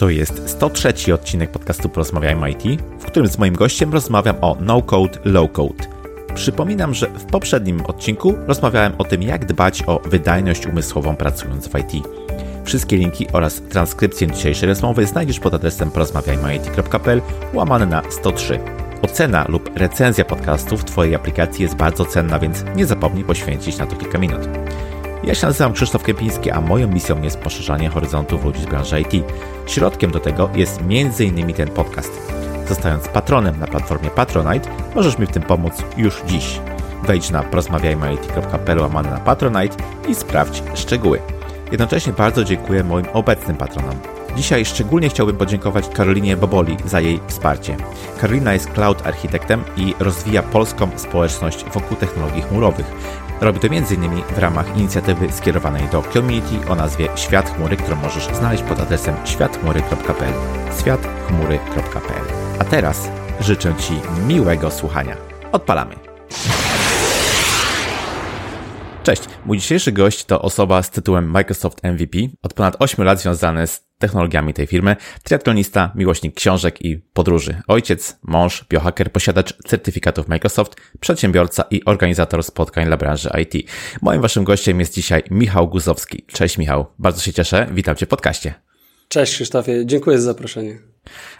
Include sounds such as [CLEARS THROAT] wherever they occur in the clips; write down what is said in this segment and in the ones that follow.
To jest 103 odcinek podcastu Porozmawiajmy IT, w którym z moim gościem rozmawiam o no-code, low-code. Przypominam, że w poprzednim odcinku rozmawiałem o tym, jak dbać o wydajność umysłową pracując w IT. Wszystkie linki oraz transkrypcję dzisiejszej rozmowy znajdziesz pod adresem porozmawiajmyit.pl łamane na 103. Ocena lub recenzja podcastu w Twojej aplikacji jest bardzo cenna, więc nie zapomnij poświęcić na to kilka minut. Ja się nazywam Krzysztof Kępiński, a moją misją jest poszerzanie horyzontów ludzi z branży IT. Środkiem do tego jest m.in. ten podcast. Zostając patronem na platformie Patronite, możesz mi w tym pomóc już dziś. Wejdź na porozmawiajmy.it.pl łamane na Patronite i sprawdź szczegóły. Jednocześnie bardzo dziękuję moim obecnym patronom. Dzisiaj szczególnie chciałbym podziękować Karolinie Boboli za jej wsparcie. Karolina jest cloud architektem i rozwija polską społeczność wokół technologii chmurowych. Robi to m.in. w ramach inicjatywy skierowanej do community o nazwie Świat Chmury, którą możesz znaleźć pod adresem światchmury.pl światchmury.pl A teraz życzę Ci miłego słuchania. Odpalamy! Cześć, mój dzisiejszy gość to osoba z tytułem Microsoft MVP, od ponad 8 lat związany z technologiami tej firmy, triatlonista, miłośnik książek i podróży, ojciec, mąż, biohacker, posiadacz certyfikatów Microsoft, przedsiębiorca i organizator spotkań dla branży IT. Moim waszym gościem jest dzisiaj Michał Guzowski. Cześć Michał, bardzo się cieszę, witam cię w podcaście. Cześć Krzysztofie, dziękuję za zaproszenie.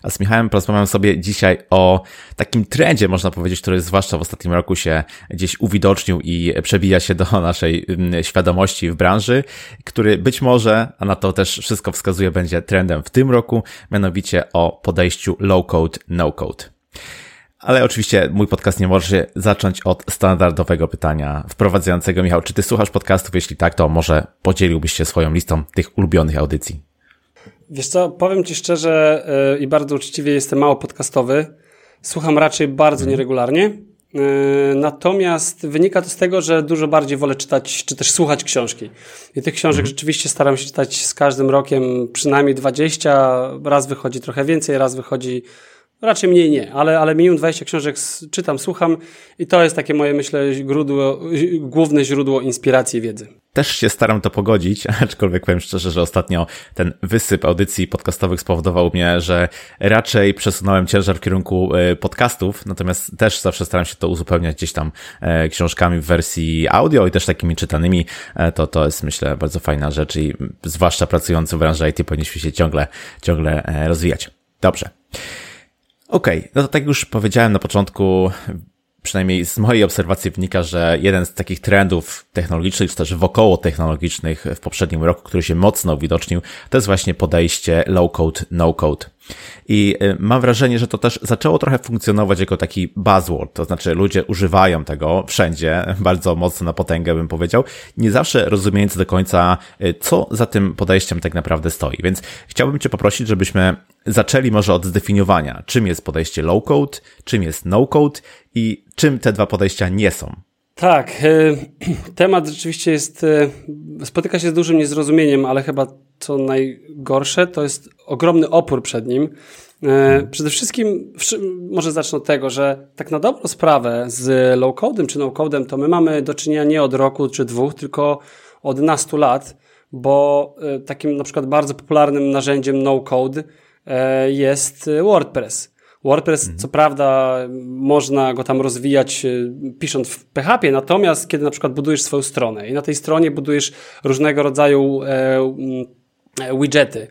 A z Michałem porozmawiam sobie dzisiaj o takim trendzie, można powiedzieć, który zwłaszcza w ostatnim roku się gdzieś uwidocznił i przebija się do [LAUGHS] naszej mm, świadomości w branży, który być może, a na to też wszystko wskazuje, będzie trendem w tym roku, mianowicie o podejściu low code, no code. Ale oczywiście mój podcast nie może zacząć od standardowego pytania wprowadzającego. Michał, czy ty słuchasz podcastów? Jeśli tak, to może podzieliłbyś się swoją listą tych ulubionych audycji. Wiesz co, powiem Ci szczerze yy, i bardzo uczciwie, jestem mało podcastowy. Słucham raczej bardzo mhm. nieregularnie. Yy, natomiast wynika to z tego, że dużo bardziej wolę czytać, czy też słuchać książki. I tych książek mhm. rzeczywiście staram się czytać z każdym rokiem przynajmniej 20. Raz wychodzi trochę więcej, raz wychodzi Raczej mniej nie, ale, ale minimum 20 książek czytam, słucham i to jest takie moje, myślę, źródło, główne źródło inspiracji wiedzy. Też się staram to pogodzić, [LAUGHS] aczkolwiek powiem szczerze, że ostatnio ten wysyp audycji podcastowych spowodował mnie, że raczej przesunąłem ciężar w kierunku e, podcastów, natomiast też zawsze staram się to uzupełniać gdzieś tam e, książkami w wersji audio i też takimi czytanymi. E, to, to jest myślę bardzo fajna rzecz i zwłaszcza pracujący w branży IT powinniśmy się ciągle, ciągle rozwijać. Dobrze. Okej, okay, no to tak już powiedziałem na początku, przynajmniej z mojej obserwacji wynika, że jeden z takich trendów technologicznych, czy też wokoło technologicznych w poprzednim roku, który się mocno uwidocznił, to jest właśnie podejście low code, no code. I y, mam wrażenie, że to też zaczęło trochę funkcjonować jako taki buzzword, to znaczy ludzie używają tego wszędzie, [LAUGHS] bardzo mocno na potęgę bym powiedział, nie zawsze rozumiejąc do końca, y, co za tym podejściem tak naprawdę stoi. Więc chciałbym Cię poprosić, żebyśmy zaczęli może od zdefiniowania, czym jest podejście low code, czym jest no code i czym te dwa podejścia nie są. Tak, y, [CLEARS THROAT] temat rzeczywiście jest, spotyka się z dużym niezrozumieniem, ale chyba co najgorsze, to jest ogromny opór przed nim. E, przede wszystkim, może zacznę od tego, że tak na dobrą sprawę z low-codem czy no-codem to my mamy do czynienia nie od roku czy dwóch, tylko od nastu lat, bo e, takim na przykład bardzo popularnym narzędziem no-code e, jest WordPress. WordPress, mhm. co prawda, można go tam rozwijać pisząc w PHP, natomiast kiedy na przykład budujesz swoją stronę i na tej stronie budujesz różnego rodzaju widgety,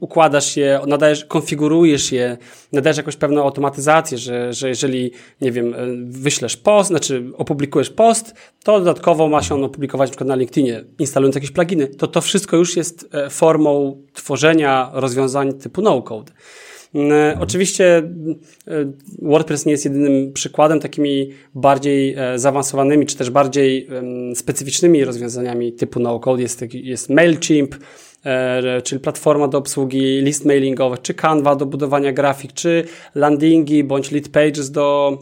układasz je, nadajesz, konfigurujesz je, nadajesz jakąś pewną automatyzację, że, że jeżeli, nie wiem, e, wyślesz post, znaczy opublikujesz post, to dodatkowo ma się on opublikować na przykład na LinkedInie, instalując jakieś pluginy, to to wszystko już jest e, formą tworzenia rozwiązań typu no-code. Mhm. Oczywiście WordPress nie jest jedynym przykładem, takimi bardziej zaawansowanymi, czy też bardziej specyficznymi rozwiązaniami typu no-code jest, jest MailChimp, E, czyli platforma do obsługi list mailingowych, czy Canva do budowania grafik, czy landingi bądź lead pages do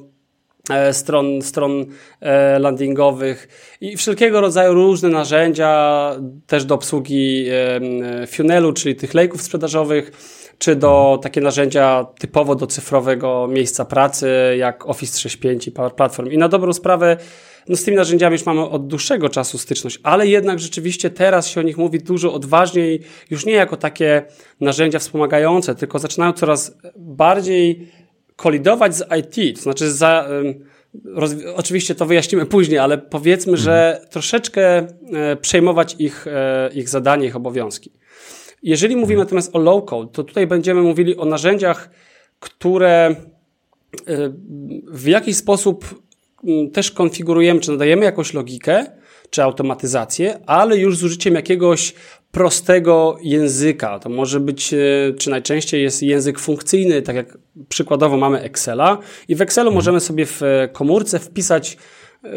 e, stron, stron e, landingowych i wszelkiego rodzaju różne narzędzia też do obsługi funnelu, czyli tych lejków sprzedażowych, czy do takie narzędzia typowo do cyfrowego miejsca pracy, jak Office 365 i Power Platform. I na dobrą sprawę no z tymi narzędziami już mamy od dłuższego czasu styczność, ale jednak rzeczywiście teraz się o nich mówi dużo odważniej, już nie jako takie narzędzia wspomagające, tylko zaczynają coraz bardziej kolidować z IT, to znaczy za, oczywiście to wyjaśnimy później, ale powiedzmy, mhm. że troszeczkę e, przejmować ich, e, ich zadanie, ich obowiązki. Jeżeli mówimy mhm. natomiast o low-code, to tutaj będziemy mówili o narzędziach, które e, w jakiś sposób też konfigurujemy, czy nadajemy jakąś logikę, czy automatyzację, ale już z użyciem jakiegoś prostego języka. To może być, e, czy najczęściej jest język funkcyjny, tak jak przykładowo mamy Excela i w Excelu mhm. możemy sobie w e, komórce wpisać e,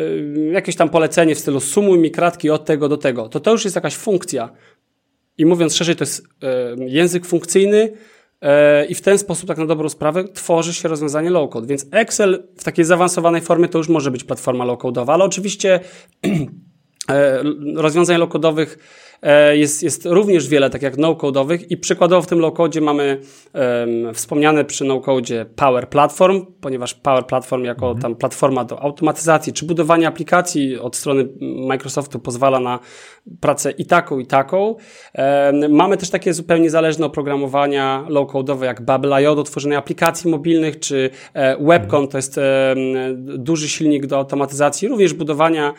jakieś tam polecenie w stylu sumuj mi kratki od tego do tego. To to już jest jakaś funkcja. I mówiąc szerzej, to jest język funkcyjny, i w ten sposób, tak na dobrą sprawę, tworzy się rozwiązanie low-code. Więc Excel w takiej zaawansowanej formie to już może być platforma low-codeowa, ale oczywiście [CLEARS THROAT] e, rozwiązań low-codowych E, jest, jest również wiele, tak jak no-codowych i przykładowo w tym low-code mamy um, wspomniane przy no-code Power Platform, ponieważ Power Platform jako mhm. tam platforma do automatyzacji czy budowania aplikacji od strony Microsoftu pozwala na pracę i taką, i taką. Um, mamy też takie zupełnie zależne oprogramowania low-codowe jak Babel.io do tworzenia aplikacji mobilnych, czy e, Webcon, to jest e, duży silnik do automatyzacji, również budowania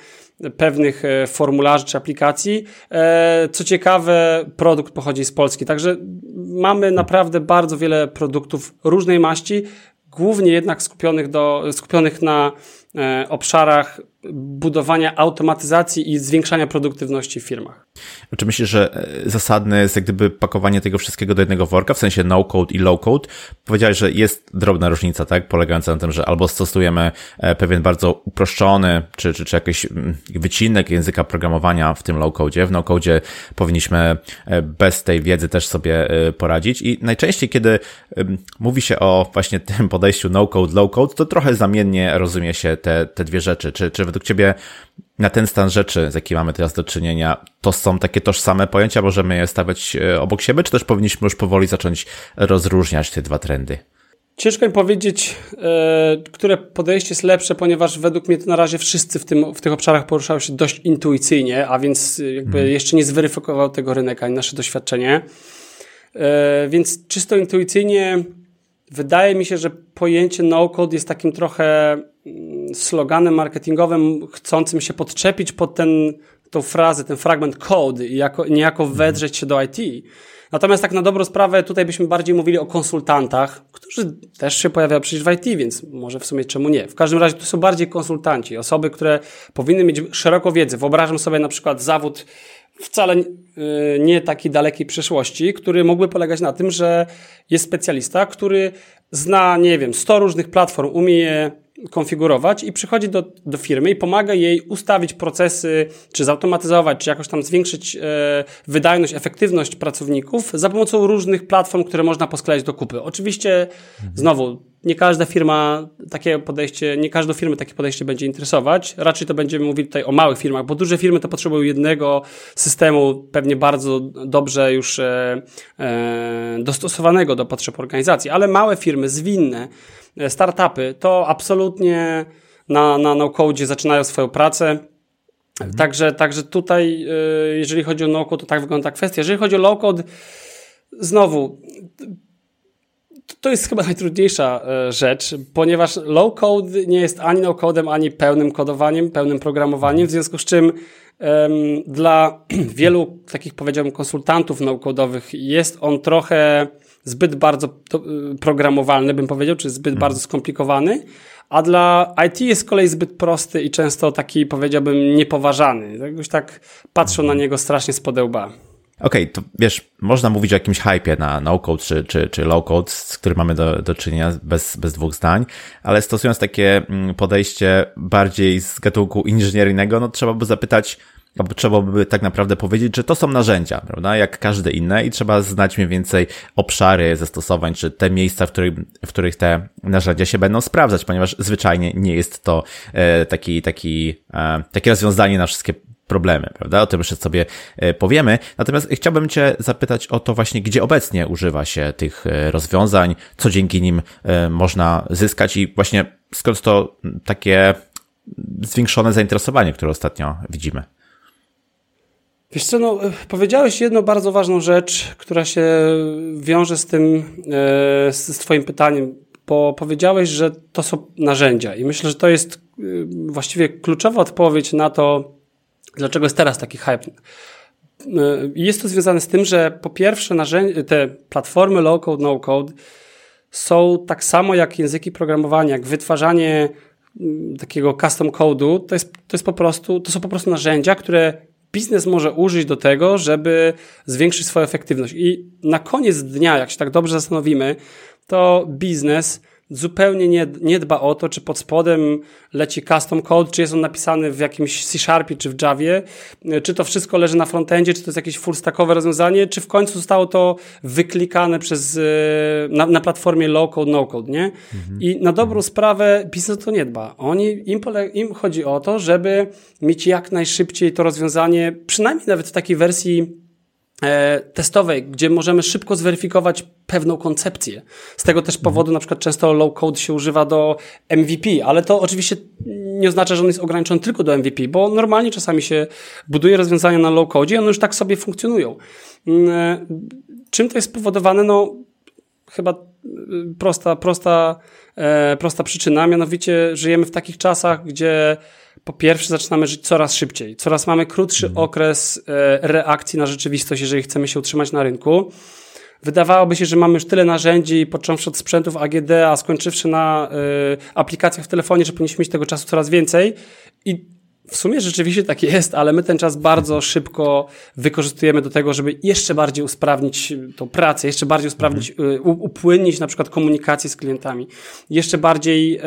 pewnych e, formularzy czy aplikacji. E, co ciekawe, produkt pochodzi z Polski, także mamy naprawdę bardzo wiele produktów różnej maści, głównie jednak skupionych, do, skupionych na e, obszarach budowania automatyzacji i zwiększania produktywności w firmach. Czy myślisz, że e, zasadne jest jak gdyby pakowanie tego wszystkiego do jednego worka, w sensie no-code i low-code? Powiedziałeś, że jest drobna różnica, tak? Polegająca na tym, że albo stosujemy e, pewien bardzo uproszczony, czy, czy, czy jakiś mm, wycinek języka programowania w tym low-code. W no-code powinniśmy e, bez tej wiedzy też sobie poradzić i najczęściej, kiedy mówi się o właśnie tym podejściu no-code, low-code, to trochę zamiennie rozumie się te, te dwie rzeczy. Czy, czy według Ciebie na ten stan rzeczy, z jakim mamy teraz do czynienia, to są takie tożsame pojęcia, możemy je stawiać e, obok siebie, czy też powinniśmy już powoli zacząć rozróżniać te dwa trendy? Ciężko mi powiedzieć, e, które podejście jest lepsze, ponieważ według mnie to na razie wszyscy w, tym, w tych obszarach poruszają się dość intuicyjnie, a więc e, jakby hmm. jeszcze nie zweryfikował tego rynek ani nasze doświadczenie. Więc czysto intuicyjnie wydaje mi się, że pojęcie no-code jest takim trochę sloganem marketingowym chcącym się podczepić pod ten, tą frazę, ten fragment code i jako, niejako mhm. wedrzeć się do IT. Natomiast tak na dobrą sprawę tutaj byśmy bardziej mówili o konsultantach, którzy też się pojawiają przecież w IT, więc może w sumie czemu nie. W każdym razie to są bardziej konsultanci, osoby, które powinny mieć szeroko wiedzę. Wyobrażam sobie na przykład zawód wcale y, nie takiej dalekiej przyszłości, który mógłby polegać na tym, że jest specjalista, który zna, nie wiem, 100 różnych platform, umie konfigurować i przychodzi do, do firmy i pomaga jej ustawić procesy, czy zautomatyzować, czy jakoś tam zwiększyć e, wydajność, efektywność pracowników za pomocą różnych platform, które można posklejać do kupy. Oczywiście, mhm. znowu, nie każda firma takie podejście, nie każdą firmę takie podejście będzie interesować. Raczej to będziemy mówili tutaj o małych firmach, bo duże firmy to potrzebują jednego systemu, pewnie bardzo dobrze już e, e, dostosowanego do potrzeb organizacji, ale małe firmy, zwinne, startupy, to absolutnie na, na no-code zaczynają swoją pracę. Mhm. Także, także tutaj, e, jeżeli chodzi o no-code, to tak wygląda kwestia. Jeżeli chodzi o low-code, znowu, to jest chyba [LAUGHS] najtrudniejsza e, rzecz, ponieważ low code nie jest ani no codem, ani pełnym kodowaniem, pełnym programowaniem, w związku z czym um, dla [CLEARS THROAT] wielu takich powiedziałbym konsultantów no-codowych jest on trochę zbyt bardzo e, programowalny, bym powiedział, czy zbyt hmm. bardzo skomplikowany, a dla IT jest z kolei zbyt prosty i często taki powiedziałbym niepoważany. Jakoś tak patrzą na niego strasznie z podełba. Okej, okay, to wiesz, można mówić o jakimś hypie na no-code czy, czy, czy low-code, z którym mamy do, do czynienia bez, bez dwóch zdań, ale stosując takie mm, podejście bardziej z gatunku inżynieryjnego, no trzeba by zapytać, trzeba by tak naprawdę powiedzieć, że to są narzędzia, prawda, jak każde inne i trzeba znać mniej więcej obszary zastosowań, czy te miejsca, w, których, w których te narzędzia się będą sprawdzać, ponieważ zwyczajnie nie jest to e, taki, taki, e, takie rozwiązanie na wszystkie problemy, prawda? O tym jeszcze sobie e, powiemy. Natomiast chciałbym Cię zapytać o to właśnie, gdzie obecnie używa się tych rozwiązań, co dzięki nim można zyskać i właśnie skąd to takie zwiększone zainteresowanie, które ostatnio widzimy. Wiesz co, no, powiedziałeś jedną bardzo ważną rzecz, która się wiąże z tym, e, z, Twoim pytaniem, bo powiedziałeś, że to są narzędzia i myślę, że to jest e, właściwie kluczowa odpowiedź na to, dlaczego jest teraz taki hype. E, jest to związane z tym, że po pierwsze te platformy low-code, no-code są tak samo jak języki programowania, jak wytwarzanie takiego custom code'u, to jest, to jest po prostu, to są po prostu narzędzia, które biznes może użyć do tego, żeby zwiększyć swoją efektywność. I na koniec dnia, jak się tak dobrze zastanowimy, to biznes zupełnie nie, nie dba o to, czy pod spodem leci custom code, czy jest on napisany w jakimś C-Sharpie, czy w Javie, czy to wszystko leży na frontendzie, czy to jest jakieś full stackowe rozwiązanie, czy w końcu zostało to wyklikane przez, e, na, na platformie low-code, no-code, nie? Mhm. I na dobrą sprawę biznes to nie dba. Oni, im, pole, im chodzi o to, żeby mieć jak najszybciej to rozwiązanie, przynajmniej nawet w takiej wersji testowej, gdzie możemy szybko zweryfikować pewną koncepcję. Z tego też powodu na przykład często low code się używa do MVP, ale to oczywiście nie oznacza, że on jest ograniczony tylko do MVP, bo normalnie czasami się buduje rozwiązania na low code i one już tak sobie funkcjonują. Mm, e, czym to jest spowodowane? No chyba e, prosta, prosta, prosta przyczyna, mianowicie żyjemy w takich czasach, gdzie po pierwsze zaczynamy żyć coraz szybciej, coraz mamy krótszy mhm. okres e, reakcji na rzeczywistość, jeżeli chcemy się utrzymać na rynku. Wydawałoby się, że mamy już tyle narzędzi, począwszy od sprzętów AGD, a skończywszy na y, aplikacjach w telefonie, że powinniśmy mieć tego czasu coraz więcej. I w sumie rzeczywiście tak jest, ale my ten czas bardzo szybko wykorzystujemy do tego, żeby jeszcze bardziej usprawnić tą pracę, jeszcze bardziej usprawnić, mhm. upłynnić na przykład komunikację z klientami, jeszcze bardziej e,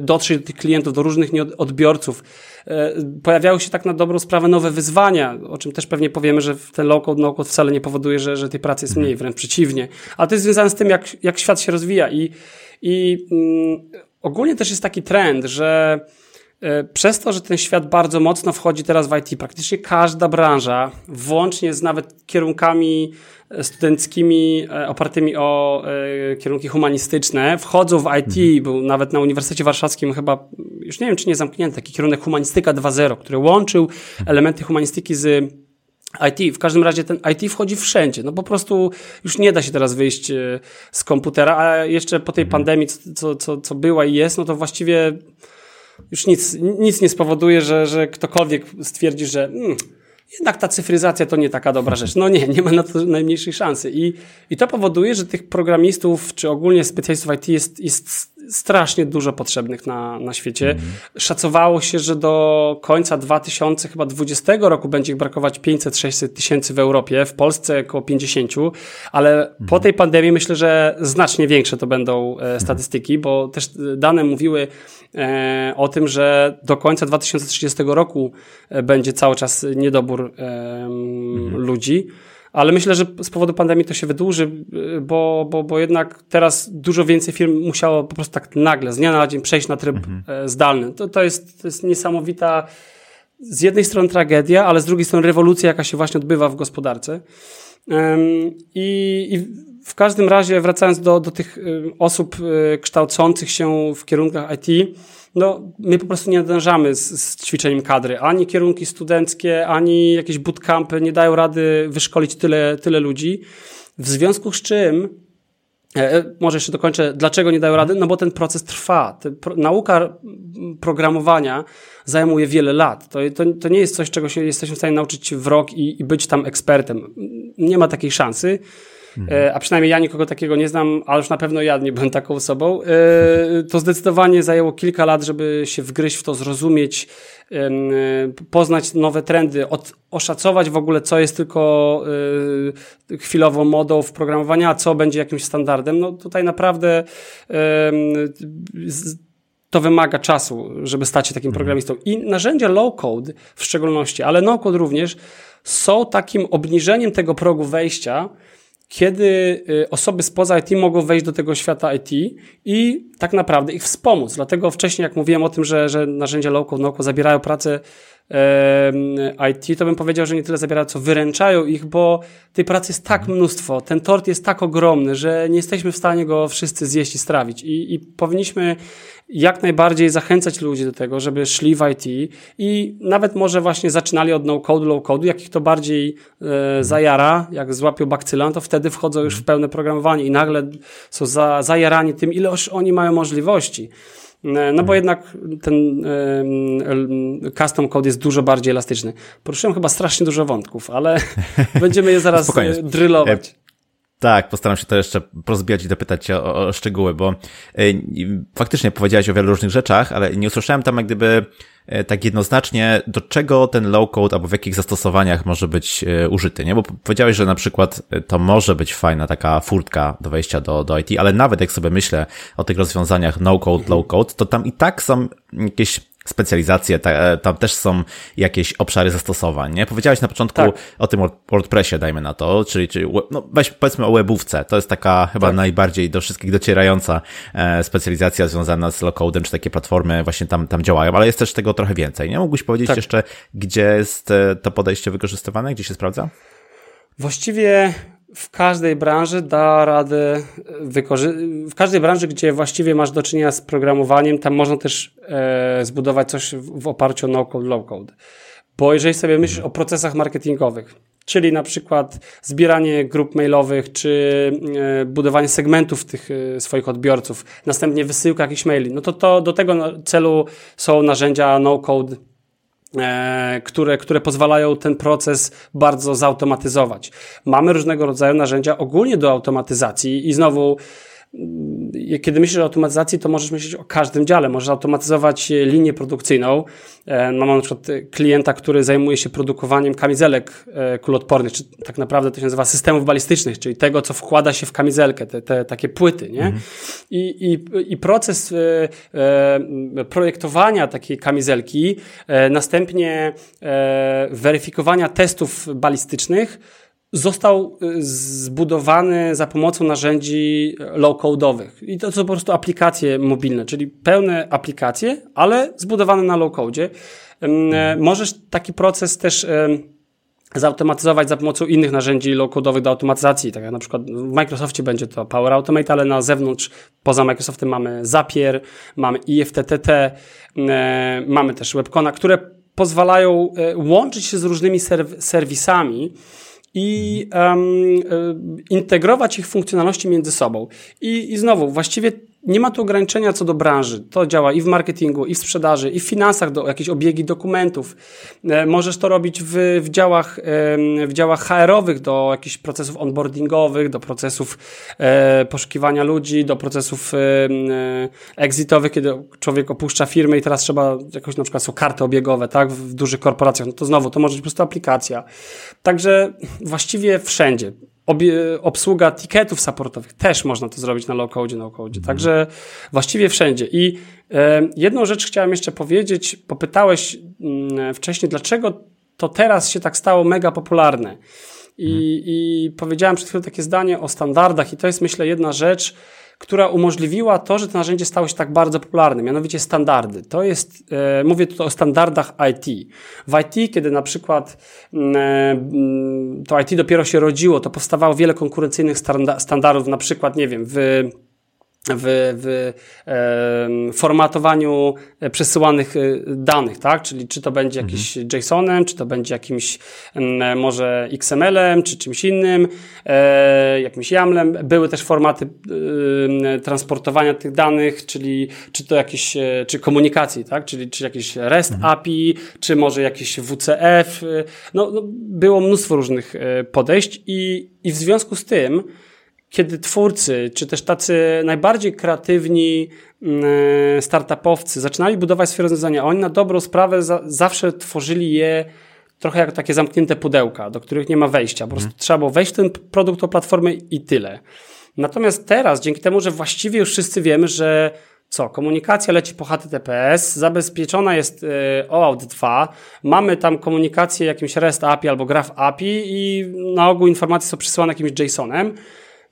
dotrzeć do tych klientów, do różnych odbiorców. E, pojawiały się tak na dobrą sprawę nowe wyzwania, o czym też pewnie powiemy, że ten low-code, no-code wcale nie powoduje, że, że tej pracy jest mniej, mhm. wręcz przeciwnie. Ale to jest związane z tym, jak, jak świat się rozwija i, i mm, ogólnie też jest taki trend, że E, przez to, że ten świat bardzo mocno wchodzi teraz w IT, praktycznie każda branża, włącznie z nawet kierunkami e, studenckimi e, opartymi o kierunki humanistyczne, wchodzą w IT, mhm. był nawet na Uniwersytecie Warszawskim chyba, już nie wiem czy nie zamknięty, taki kierunek Humanistyka 2.0, który łączył elementy humanistyki z IT, w każdym razie ten IT wchodzi wszędzie. No po prostu już nie da się teraz wyjść z komputera, a jeszcze po tej mhm. pandemii, co, co, co była i jest, no to właściwie już nic, nic nie spowoduje, że, że ktokolwiek stwierdzi, że hmm, jednak ta cyfryzacja to nie taka dobra rzecz. No nie, nie ma na to najmniejszej szansy. I, i to powoduje, że tych programistów, czy ogólnie specjalistów IT jest, jest strasznie dużo potrzebnych na, na świecie. Szacowało się, że do końca 2020 roku będzie ich brakować 500-600 tysięcy w Europie, w Polsce około 50, ale po tej pandemii myślę, że znacznie większe to będą e, statystyki, bo też dane mówiły e, o tym, że do końca 2030 roku e, będzie cały czas niedobór e, ludzi ale myślę, że z powodu pandemii to się wydłuży, bo, bo, bo jednak teraz dużo więcej firm musiało po prostu tak nagle, z dnia na dzień przejść na tryb mhm. E, zdalny. To, to, jest, to jest niesamowita z jednej strony tragedia, ale z drugiej strony rewolucja, jaka się właśnie odbywa w gospodarce. I, i w każdym razie, wracając do, do tych osób e, kształcących się w kierunkach IT, no, my po prostu nie nadążamy z, z ćwiczeniem kadry. Ani kierunki studenckie, ani jakieś bootcampy nie dają rady wyszkolić tyle, tyle ludzi. W związku z czym e, e, może jeszcze dokończę, dlaczego nie dają rady? No bo ten proces trwa. Nauka programowania zajmuje wiele lat. To, to, to nie jest coś, czego się jesteśmy w stanie nauczyć w rok i, i być tam ekspertem. Nie ma takiej szansy. Mhm. a przynajmniej ja nikogo takiego nie znam, ale już na pewno ja nie byłem taką osobą, e, to zdecydowanie zajęło kilka lat, żeby się wgryźć w to, zrozumieć, e, poznać nowe trendy, od, oszacować w ogóle, co jest tylko chwilową modą w programowaniu, a co będzie jakimś standardem. No tutaj naprawdę to wymaga czasu, żeby stać się takim mhm. programistą. I narzędzia low-code w szczególności, ale no-code również, są takim obniżeniem tego progu wejścia, kiedy y, osoby spoza IT mogą wejść do tego świata IT i tak naprawdę ich wspomóc. Dlatego wcześniej, jak mówiłem o tym, że, że narzędzia low-code, no zabierają pracę IT, to bym powiedział, że nie tyle zabierają, co wyręczają ich, bo tej pracy jest tak mnóstwo, ten tort jest tak ogromny, że nie jesteśmy w stanie go wszyscy zjeść i strawić. I, i powinniśmy jak najbardziej zachęcać ludzi do tego, żeby szli w IT i nawet może właśnie zaczynali od no-code, low-code, jak ich to bardziej e, zajara, jak złapią bakcylan, to wtedy wchodzą już w pełne programowanie i nagle są za, zajarani tym, ile już oni mają możliwości. E, no bo jednak ten custom code jest dużo bardziej elastyczny. Poruszyłem chyba strasznie dużo wątków, ale [LAUGHS] będziemy je zaraz Spokojnie. drylować. E, tak, postaram się to jeszcze rozbijać i dopytać cię o, o szczegóły, bo y, faktycznie powiedziałeś o wielu różnych rzeczach, ale nie usłyszałem tam jak gdyby y, tak jednoznacznie, do czego ten low-code albo w jakich zastosowaniach może być y, użyty, nie? Bo powiedziałeś, że na przykład to może być fajna taka furtka do wejścia do, do IT, ale nawet jak sobie myślę o tych rozwiązaniach no-code, low-code, to tam i tak są jakieś specjalizacje, ta, tam też są jakieś obszary zastosowań, nie? Powiedziałeś na początku tak. o tym WordPressie, dajmy na to, czyli, czyli no weź, powiedzmy o webówce, to jest taka chyba tak. najbardziej do wszystkich docierająca e, specjalizacja związana z low-codem, czy takie platformy właśnie tam, tam działają, ale jest też tego trochę więcej, nie? Mógłbyś powiedzieć tak. jeszcze, gdzie jest e, to podejście wykorzystywane, gdzie się sprawdza? Właściwie w każdej branży da radę wykorzystać, w każdej branży, gdzie właściwie masz do czynienia z programowaniem, tam można też e, zbudować coś w, w oparciu o no-code, low-code. Bo jeżeli sobie myślisz o procesach marketingowych, czyli na przykład zbieranie grup mailowych, czy e, budowanie segmentów tych e, swoich odbiorców, następnie wysyłka jakichś maili, no to, to do tego celu są narzędzia no-code E, które, które pozwalają ten proces bardzo zautomatyzować. Mamy różnego rodzaju narzędzia ogólnie do automatyzacji i znowu kiedy myślisz o automatyzacji, to możesz myśleć o każdym dziale. Możesz automatyzować linię produkcyjną. E, mam na przykład klienta, który zajmuje się produkowaniem kamizelek e, kulotpornych, czy tak naprawdę to się nazywa systemów balistycznych, czyli tego, co wkłada się w kamizelkę, te, te takie płyty, nie? Mhm. I, i, I proces e, projektowania takiej kamizelki, następnie weryfikowania testów balistycznych, został y, zbudowany za pomocą narzędzi low-codowych. I to są po prostu aplikacje mobilne, czyli pełne aplikacje, ale zbudowane na low-codzie. Mhm. Możesz taki proces też zautomatyzować za pomocą innych narzędzi low-codowych do automatyzacji. Tak jak na przykład w Microsoftie będzie to Power Automate, ale na zewnątrz, poza Microsoftem mamy Zapier, mamy IFTTT, mamy też Webcona, które pozwalają e, łączyć się z różnymi serw serwisami, i um, integrować ich funkcjonalności między sobą. I, I znowu, właściwie nie ma tu ograniczenia co do branży. To działa i w marketingu, i w sprzedaży, i w finansach, do jakieś obiegi dokumentów. E, możesz to robić w, w działach, w działach HR-owych, do jakichś procesów onboardingowych, do procesów e, poszukiwania ludzi, do procesów e, exitowych, kiedy człowiek opuszcza firmę i teraz trzeba jakoś na przykład są karty obiegowe, tak, w dużych korporacjach. No to znowu, to może być po prostu aplikacja. Także właściwie wszędzie obsługa tiketów supportowych też można to zrobić na low-code, no-code. Mhm. Także właściwie wszędzie. I jedną rzecz chciałem jeszcze powiedzieć. Popytałeś mm, wcześniej, dlaczego to teraz się tak stało mega popularne. I, mhm. I powiedziałem przed chwilą takie zdanie o standardach, i to jest myślę jedna rzecz, która umożliwiła to, że to narzędzie stało się tak bardzo popularne, mianowicie standardy. To jest, e, mówię tutaj o standardach IT. W IT, kiedy na przykład mm, e, mm, to IT dopiero się rodziło, to powstawało wiele konkurencyjnych standardów, na przykład, nie wiem, w w, w e, formatowaniu przesyłanych e, danych, tak? Czyli czy to będzie mhm. jakiś JSON-em, czy to będzie jakimś e, może XML-em, czy czymś innym, e, jakimś YAML-em. Były też formaty e, transportowania tych danych, czyli czy to jakieś, e, czy komunikacji, tak? Czyli czy jakieś REST mhm. API, czy może jakieś WCF. No, no, było mnóstwo różnych podejść i, i w związku z tym kiedy twórcy, czy też tacy najbardziej kreatywni mm, e, startupowcy zaczynali budować swoje rozwiązania, oni na dobrą sprawę za, zawsze tworzyli je trochę jak takie zamknięte pudełka, do których nie ma wejścia. Po prostu mhm. trzeba było wejść w ten produkt, o platformę i tyle. Natomiast teraz, dzięki temu, że właściwie już wszyscy wiemy, że co? Komunikacja leci po HTTPS, zabezpieczona jest e, OAuth 2, mamy tam komunikację jakimś REST API albo Graph API i na ogół informacje są przesyłane jakimś JSONem.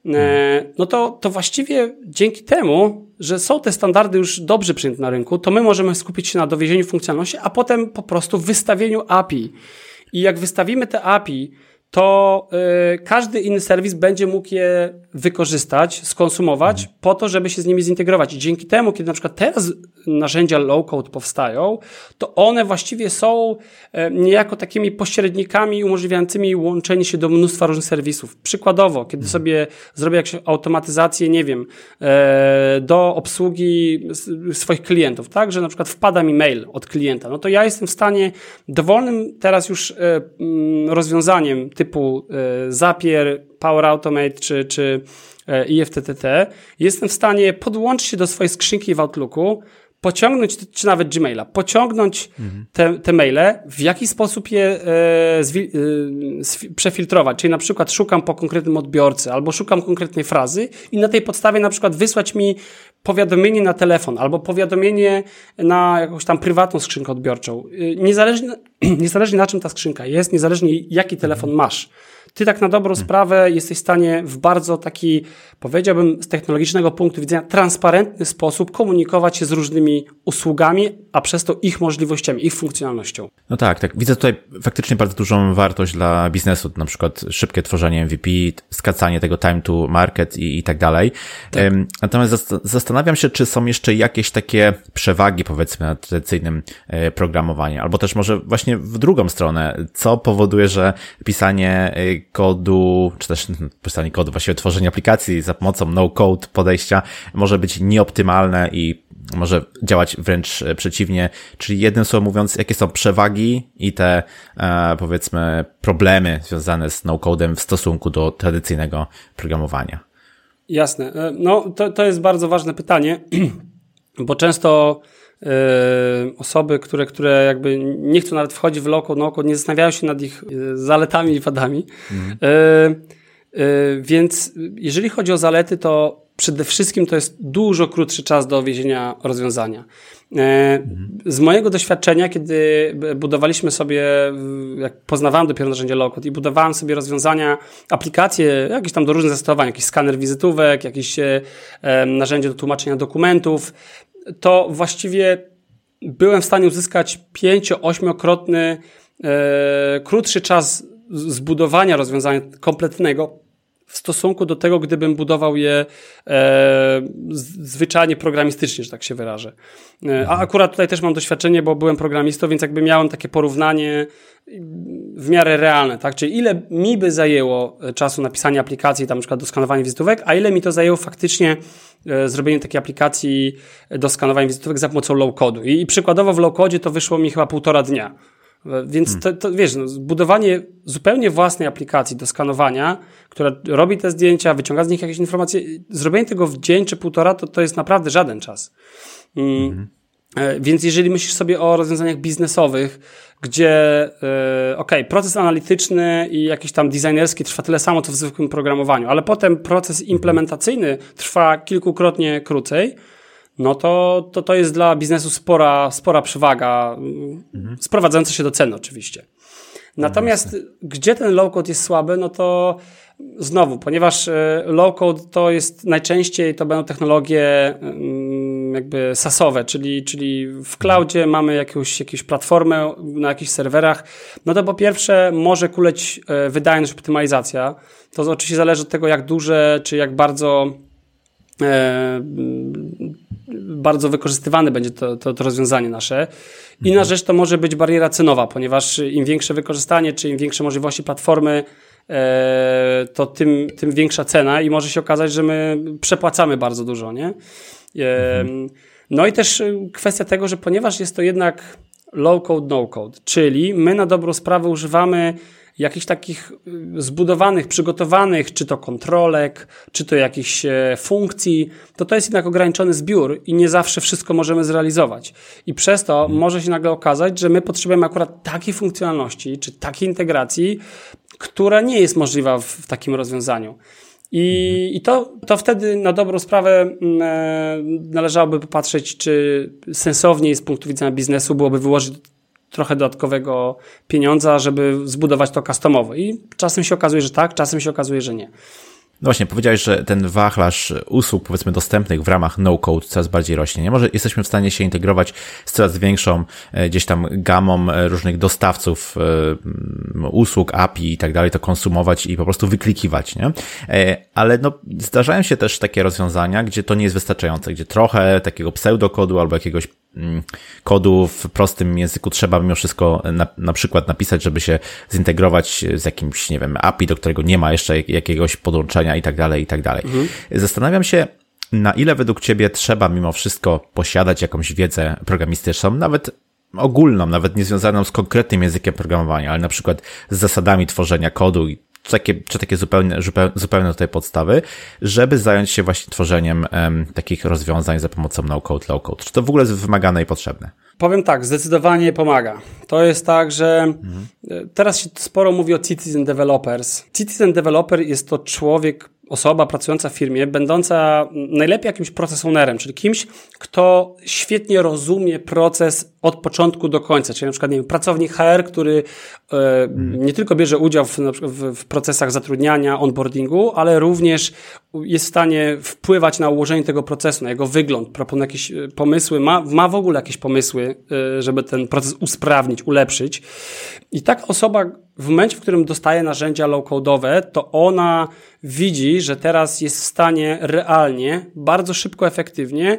E, no to, to właściwie dzięki temu, że są te standardy już dobrze przyjęte na rynku, to my możemy skupić się na dowiezieniu funkcjonalności, a potem po prostu wystawieniu API. I jak wystawimy te API, to y, każdy inny serwis będzie mógł je wykorzystać, skonsumować mhm. po to, żeby się z nimi zintegrować. I dzięki temu, kiedy na przykład teraz narzędzia low-code powstają, to one właściwie są y, niejako takimi pośrednikami umożliwiającymi łączenie się do mnóstwa różnych serwisów. Przykładowo, kiedy mhm. sobie zrobię jakąś automatyzację, nie wiem, y, do obsługi swoich klientów, tak, że na przykład wpada mi mail od klienta, no to ja jestem w stanie dowolnym teraz już mm, rozwiązaniem typu e, Zapier, Power Automate czy, czy e, IFTTT, jestem w stanie podłączyć się do swojej skrzynki w Outlooku, pociągnąć, czy nawet Gmaila, pociągnąć mhm. te, te maile, w jaki sposób je e, zwi, e, przefiltrować. Czyli na przykład szukam po konkretnym odbiorcy, albo szukam konkretnej frazy i na tej podstawie na przykład wysłać mi powiadomienie na telefon, albo powiadomienie na jakąś tam prywatną skrzynkę odbiorczą. E, niezależnie, [CLEARS THROAT] niezależnie na czym ta skrzynka jest, niezależnie jaki telefon masz ty tak na dobrą hmm. sprawę jesteś w stanie w bardzo taki, powiedziałbym, z technologicznego punktu widzenia, transparentny sposób komunikować się z różnymi usługami, a przez to ich możliwościami, ich funkcjonalnością. No tak, tak. Widzę tutaj faktycznie bardzo dużą wartość dla biznesu, na przykład szybkie tworzenie MVP, skacanie tego time to market i, i tak dalej. Tak. Natomiast zastanawiam się, czy są jeszcze jakieś takie przewagi, powiedzmy, na tradycyjnym e, programowaniu, albo też może właśnie w drugą stronę, co powoduje, że pisanie e, kodu, czy też pisanie kodu, właściwie tworzenie aplikacji za pomocą no-code podejścia może być nieoptymalne i może działać wręcz e, przeciwnie. Czyli jednym słowem mówiąc, jakie są przewagi i te, e, powiedzmy, problemy związane z no-codem w stosunku do tradycyjnego programowania? Jasne. E, no, to, to jest bardzo ważne pytanie, [CLEARS THROAT] bo często osoby, które, które jakby nie chcą nawet wchodzić w loko, no, nie zastanawiają się nad ich yy, zaletami i wadami. Mhm. Yy, więc jeżeli chodzi o zalety, to przede wszystkim to jest dużo krótszy czas do wiezienia rozwiązania. Z mojego doświadczenia, kiedy budowaliśmy sobie, jak poznawałem dopiero narzędzie low-code i budowałem sobie rozwiązania, aplikacje, jakieś tam do różnych zastosowań, jakiś skaner wizytówek, jakieś narzędzie do tłumaczenia dokumentów, to właściwie byłem w stanie uzyskać pięcio-ośmiokrotny e, krótszy czas zbudowania rozwiązania kompletnego w stosunku do tego, gdybym budował je e, zwyczajnie programistycznie, że tak się wyrażę. E, a mhm. akurat tutaj też mam doświadczenie, bo byłem programistą, więc jakby miałem takie porównanie w miarę realne, tak? Czyli ile mi by zajęło e, czasu napisanie aplikacji, tam na przykład do skanowania wizytówek, a ile mi to zajęło faktycznie e, zrobienie takiej aplikacji do skanowania wizytówek za pomocą low-codu. I, I przykładowo w low-codzie to wyszło mi chyba półtora dnia. Więc hmm. to, to wiesz, no, zbudowanie zupełnie własnej aplikacji do skanowania, która robi te zdjęcia, wyciąga z nich jakieś informacje, zrobienie tego w dzień czy półtora, to, to jest naprawdę żaden czas. Hmm. Więc jeżeli myślisz sobie o rozwiązaniach biznesowych, gdzie, e, ok, proces analityczny i jakiś tam designerski trwa tyle samo, co w zwykłym programowaniu, ale potem proces implementacyjny trwa kilkukrotnie krócej, no to, to to jest dla biznesu spora, spora przewaga, mhm. sprowadzająca się do ceny oczywiście. Natomiast no gdzie ten low-code jest słaby, no to znowu, ponieważ e, low-code to jest najczęściej, to będą technologie mm, jakby sasowe, czyli, czyli w cloudzie mamy jakąś, jakąś platformę na jakichś serwerach, no to po pierwsze może kuleć e, wydajność optymalizacja. To oczywiście zależy od tego, jak duże, czy jak bardzo e, bardzo wykorzystywane będzie to, to, to rozwiązanie nasze. Inna mhm. rzecz to może być bariera cenowa, ponieważ im większe wykorzystanie, czy im większe możliwości platformy, e, to tym, tym większa cena i może się okazać, że my przepłacamy bardzo dużo, nie? E, mhm. No i też kwestia tego, że ponieważ jest to jednak low code, no code, czyli my na dobrą sprawę używamy jakichś takich y, zbudowanych, przygotowanych, czy to kontrolek, czy to jakichś e, funkcji, to to jest jednak ograniczony zbiór i nie zawsze wszystko możemy zrealizować. I przez to hmm. może się nagle okazać, że my potrzebujemy akurat takiej funkcjonalności, czy takiej integracji, która nie jest możliwa w, w takim rozwiązaniu. I, i to, to wtedy na dobrą sprawę mm, e, należałoby popatrzeć, czy sensowniej z punktu widzenia biznesu byłoby wyłożyć trochę dodatkowego pieniądza, żeby zbudować to customowo. I czasem się okazuje, że tak, czasem się okazuje, że nie. No właśnie, powiedziałeś, że ten wachlarz usług, powiedzmy, dostępnych w ramach no-code coraz bardziej rośnie. Nie może jesteśmy w stanie się integrować z coraz większą e, gdzieś tam gamą e, różnych dostawców e, usług, API i tak dalej, to konsumować i po prostu wyklikiwać, nie? Ale no, zdarzają się też takie rozwiązania, gdzie to nie jest wystarczające, gdzie trochę takiego pseudokodu albo jakiegoś kodu w prostym języku trzeba mimo wszystko na, na przykład napisać, żeby się zintegrować z jakimś, nie wiem, API, do którego nie ma jeszcze jakiegoś podłączenia i tak dalej, i tak dalej. Mhm. Zastanawiam się, na ile według Ciebie trzeba mimo wszystko posiadać jakąś wiedzę programistyczną, nawet ogólną, nawet nie związaną z konkretnym językiem programowania, ale na przykład z zasadami tworzenia kodu i czy takie, czy takie zupełnie, zupełnie tutaj podstawy, żeby zająć się właśnie tworzeniem um, takich rozwiązań za pomocą no-code, low-code. Czy to w ogóle jest wymagane i potrzebne? Powiem tak, zdecydowanie pomaga. To jest tak, że mhm. teraz się sporo mówi o citizen developers. Citizen developer jest to człowiek, osoba pracująca w firmie, będąca najlepiej jakimś procesonerem, czyli kimś, kto świetnie rozumie proces od początku do końca, czyli na przykład nie wiem, pracownik HR, który e, nie tylko bierze udział w, w, w, procesach zatrudniania, onboardingu, ale również jest w stanie wpływać na ułożenie tego procesu, na jego wygląd, proponuje jakieś e, pomysły, ma, ma w ogóle jakieś pomysły, e, żeby ten proces usprawnić, ulepszyć. I taka osoba w momencie, w którym dostaje narzędzia low-codowe, to ona widzi, że teraz jest w stanie realnie, bardzo szybko, efektywnie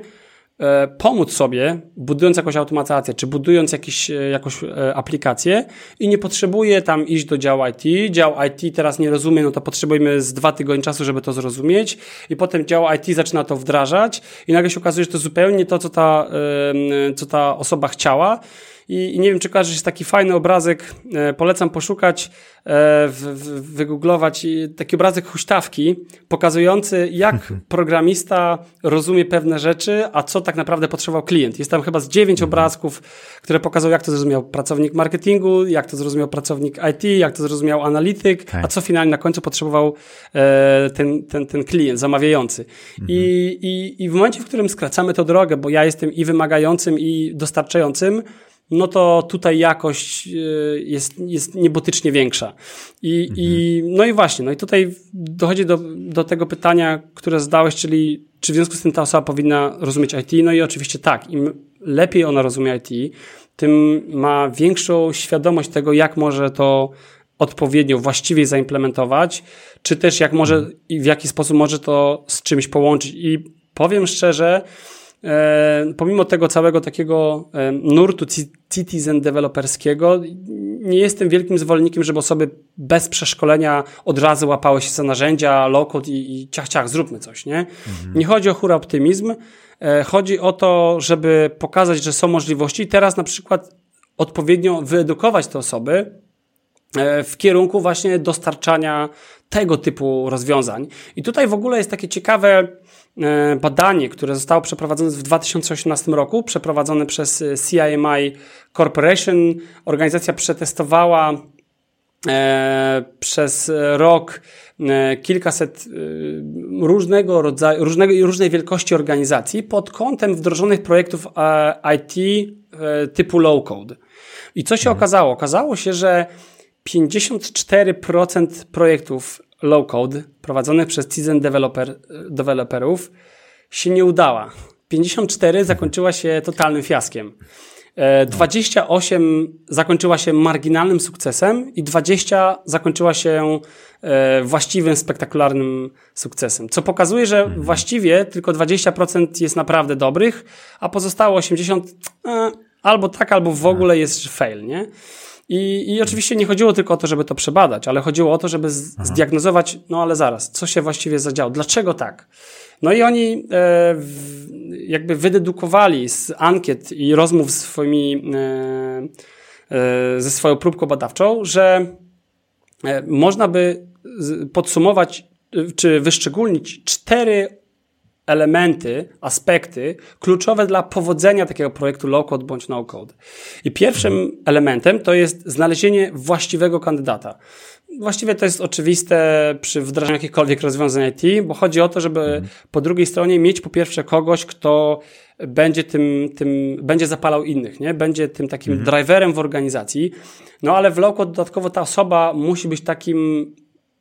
pomóc sobie, budując jakąś automatyzację, czy budując jakiś, e, jakąś e, aplikację i nie potrzebuje tam iść do działu IT. Dział IT teraz nie rozumie, no to potrzebujemy z dwa tygodnie czasu, żeby to zrozumieć i potem dział IT zaczyna to wdrażać i nagle się okazuje, że to zupełnie to, co ta, co ta osoba chciała i, i nie wiem, czy kojarzysz, jest taki fajny obrazek, e, polecam poszukać, e, w, w, wygooglować taki obrazek huśtawki, pokazujący jak mhm. programista rozumie pewne rzeczy, a co tak naprawdę potrzebował klient. Jest tam chyba z dziewięć mhm. obrazków, które pokazują, jak to zrozumiał pracownik marketingu, jak to zrozumiał pracownik IT, jak to zrozumiał analityk, okay. a co finalnie na końcu potrzebował e, ten, ten, ten klient zamawiający. Mhm. I, i, I w momencie, w którym skracamy tę drogę, bo ja jestem i wymagającym, i dostarczającym, no to tutaj jakość e, jest, jest niebotycznie większa. I, mhm. i, no i właśnie, no i tutaj dochodzi do, do tego pytania, które zadałeś, czyli czy w związku z tym ta osoba powinna rozumieć IT? No i oczywiście tak. Im lepiej ona rozumie IT, tym ma większą świadomość tego, jak może to odpowiednio, właściwie zaimplementować, czy też jak może mhm. i w jaki sposób może to z czymś połączyć. I powiem szczerze, pomimo tego całego takiego e, nurtu citizen developerskiego, nie jestem wielkim zwolennikiem, żeby osoby bez przeszkolenia od razu łapały się za narzędzia, low-code i, i ciach, ciach, zróbmy coś, nie? Mhm. Nie chodzi o hura optymizm, e, chodzi o to, żeby pokazać, że są możliwości i teraz na przykład odpowiednio wyedukować te osoby, e, w kierunku właśnie dostarczania tego typu rozwiązań. I tutaj w ogóle jest takie ciekawe E, badanie, które zostało przeprowadzone w 2018 roku, przeprowadzone przez e, CIMI Corporation. Organizacja przetestowała e, przez rok kilkaset różnego rodzaju, różnego, różnej wielkości organizacji pod kątem wdrożonych projektów IT typu low-code. I co się mhm. okazało? Okazało się, że 54% projektów low-code prowadzonych przez Tizen developer, developerów się nie udała. 54 zakończyła się totalnym fiaskiem. 28 e, zakończyła się marginalnym sukcesem i 20 zakończyła się e, właściwym, spektakularnym sukcesem. Co pokazuje, że mhm. właściwie tylko 20% jest naprawdę dobrych, a pozostałe 80 e, albo tak, albo w ogóle jest fail, nie? I, I oczywiście nie chodziło tylko o to, żeby to przebadać, ale chodziło o to, żeby z, zdiagnozować, no ale zaraz, co się właściwie zadziało, dlaczego tak? No i oni e, jakby wydedukowali z ankiet i rozmów z swoimi, e, e, ze swoją próbką badawczą, że e, można by podsumować czy wyszczególnić cztery elementy, aspekty kluczowe dla powodzenia takiego projektu low-code bądź no-code. I pierwszym elementem to jest znalezienie właściwego kandydata. Właściwie to jest oczywiste przy wdrażaniu jakichkolwiek rozwiązań IT, bo chodzi o to, żeby po drugiej stronie mieć po pierwsze kogoś, kto będzie tym, tym będzie zapalał innych, nie? Będzie tym takim mhm. driverem w organizacji. No ale w low dodatkowo ta osoba musi być takim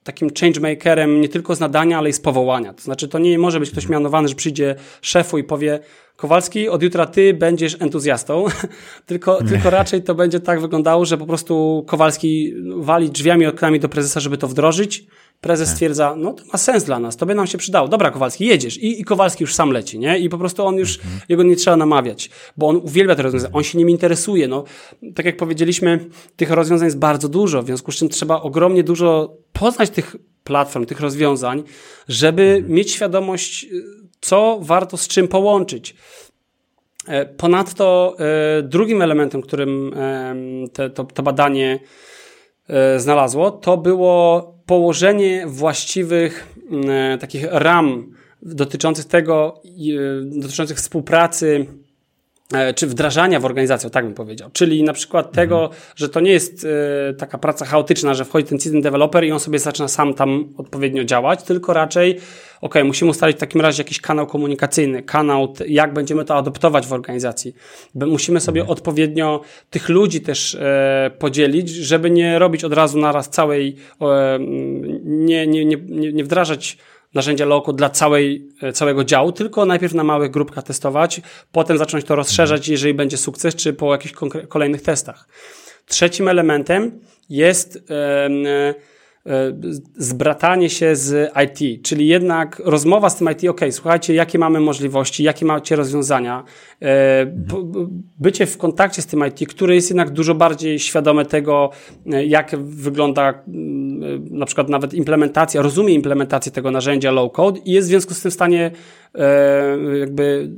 takim changemakerem nie tylko z nadania, ale i z powołania. To znaczy, to nie może być ktoś mianowany, że przyjdzie szefu i powie Kowalski, od jutra ty będziesz entuzjastą, [LAUGHS] tylko, tylko raczej to będzie tak wyglądało, że po prostu Kowalski wali drzwiami, oknami do prezesa, żeby to wdrożyć. Prezes tak. stwierdza, no to ma sens dla nas, to by nam się przydało. Dobra, Kowalski, jedziesz. I, i Kowalski już sam leci, nie? I po prostu on już, mhm. jego nie trzeba namawiać, bo on uwielbia te rozwiązania, on się nimi interesuje. No, tak jak powiedzieliśmy, tych rozwiązań jest bardzo dużo, w związku z czym trzeba ogromnie dużo poznać tych platform, tych rozwiązań, żeby mhm. mieć świadomość, co warto z czym połączyć. E, ponadto e, drugim elementem, którym te, to, to badanie znalazło, to było położenie właściwych takich ram dotyczących tego, dotyczących współpracy E, czy wdrażania w organizację, tak bym powiedział. Czyli na przykład mhm. tego, że to nie jest e, taka praca chaotyczna, że wchodzi ten citizen developer i on sobie zaczyna sam tam odpowiednio działać, tylko raczej, ok, musimy ustalić w takim razie jakiś kanał komunikacyjny, kanał, jak będziemy to adoptować w organizacji. Musimy sobie mhm. odpowiednio tych ludzi też e, podzielić, żeby nie robić od razu naraz całej, e, nie, nie, nie, nie wdrażać narzędzia low dla całej, e, całego działu, tylko najpierw na małych grupkach testować, potem zacząć to rozszerzać, jeżeli będzie sukces, czy po jakichś kolejnych testach. Trzecim elementem jest E, zbratanie się z IT, czyli jednak rozmowa z tym IT, ok, słuchajcie, jakie mamy możliwości, jakie macie rozwiązania, e, bycie w kontakcie z tym IT, który jest jednak dużo bardziej świadome tego, e, jak wygląda na przykład nawet implementacja, rozumie implementację tego narzędzia low-code i jest w związku z tym w stanie jakby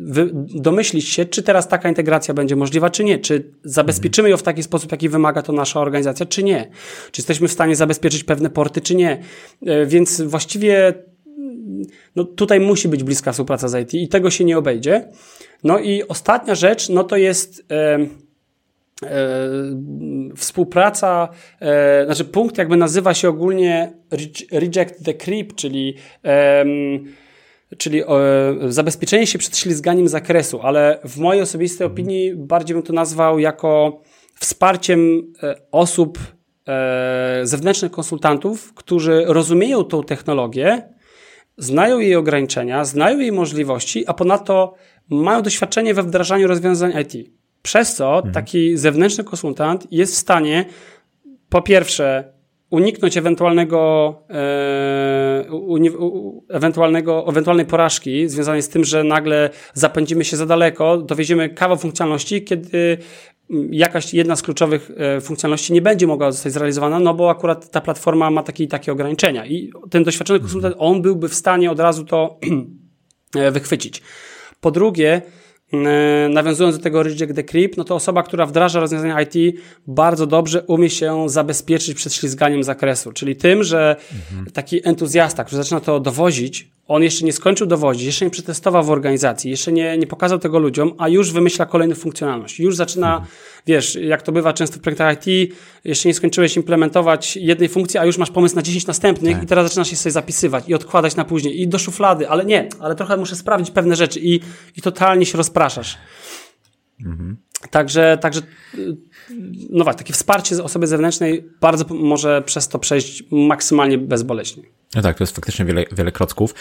domyślić się, czy teraz taka integracja będzie możliwa, czy nie, czy zabezpieczymy ją w taki sposób, jaki wymaga to nasza organizacja, czy nie, czy jesteśmy w stanie zabezpieczyć pewne porty, czy nie. E, więc właściwie no tutaj musi być bliska współpraca z IT i tego się nie obejdzie. No i ostatnia rzecz, no to jest e, e, współpraca, e, znaczy punkt jakby nazywa się ogólnie reject the creep, czyli czyli zabezpieczenie się przed ślizganiem zakresu, ale w mojej osobistej opinii bardziej bym to nazwał jako wsparciem e, osób e, zewnętrznych konsultantów, którzy rozumieją tą technologię, znają jej ograniczenia, znają jej możliwości, a ponadto mają doświadczenie we wdrażaniu rozwiązań IT. Przez co mhm. taki zewnętrzny konsultant jest w stanie po pierwsze uniknąć ewentualnego, e, ewentualnego, ewentualnej porażki związanej z tym, że nagle zapędzimy się za daleko, dowieziemy kawał funkcjonalności, kiedy jakaś jedna z kluczowych e, funkcjonalności nie będzie mogła zostać zrealizowana, no bo akurat ta platforma ma takie takie ograniczenia i ten doświadczony konsultant, on byłby w stanie od razu to [CLEARS THROAT] e, wychwycić. Po drugie, nawiązując do tego Reject the Creep, no to osoba, która wdraża rozwiązania IT, bardzo dobrze umie się zabezpieczyć przed ślizganiem zakresu, czyli tym, że mhm. taki entuzjasta, który zaczyna to dowozić, on jeszcze nie skończył dowodzić, jeszcze nie przetestował w organizacji, jeszcze nie, nie pokazał tego ludziom, a już wymyśla kolejną funkcjonalność. Już zaczyna, mhm. Wiesz, jak to bywa często w projektach IT, jeszcze nie skończyłeś implementować jednej funkcji, a już masz pomysł na 10 następnych tak. i teraz zaczynasz je sobie zapisywać i odkładać na później i do szuflady, ale nie, ale trochę muszę sprawdzić pewne rzeczy i, i totalnie się rozpraszasz. Mhm. Także, także, no właśnie, takie wsparcie z osoby zewnętrznej bardzo może przez to przejść maksymalnie bezboleśnie. No tak, to jest faktycznie wiele, wiele krocków.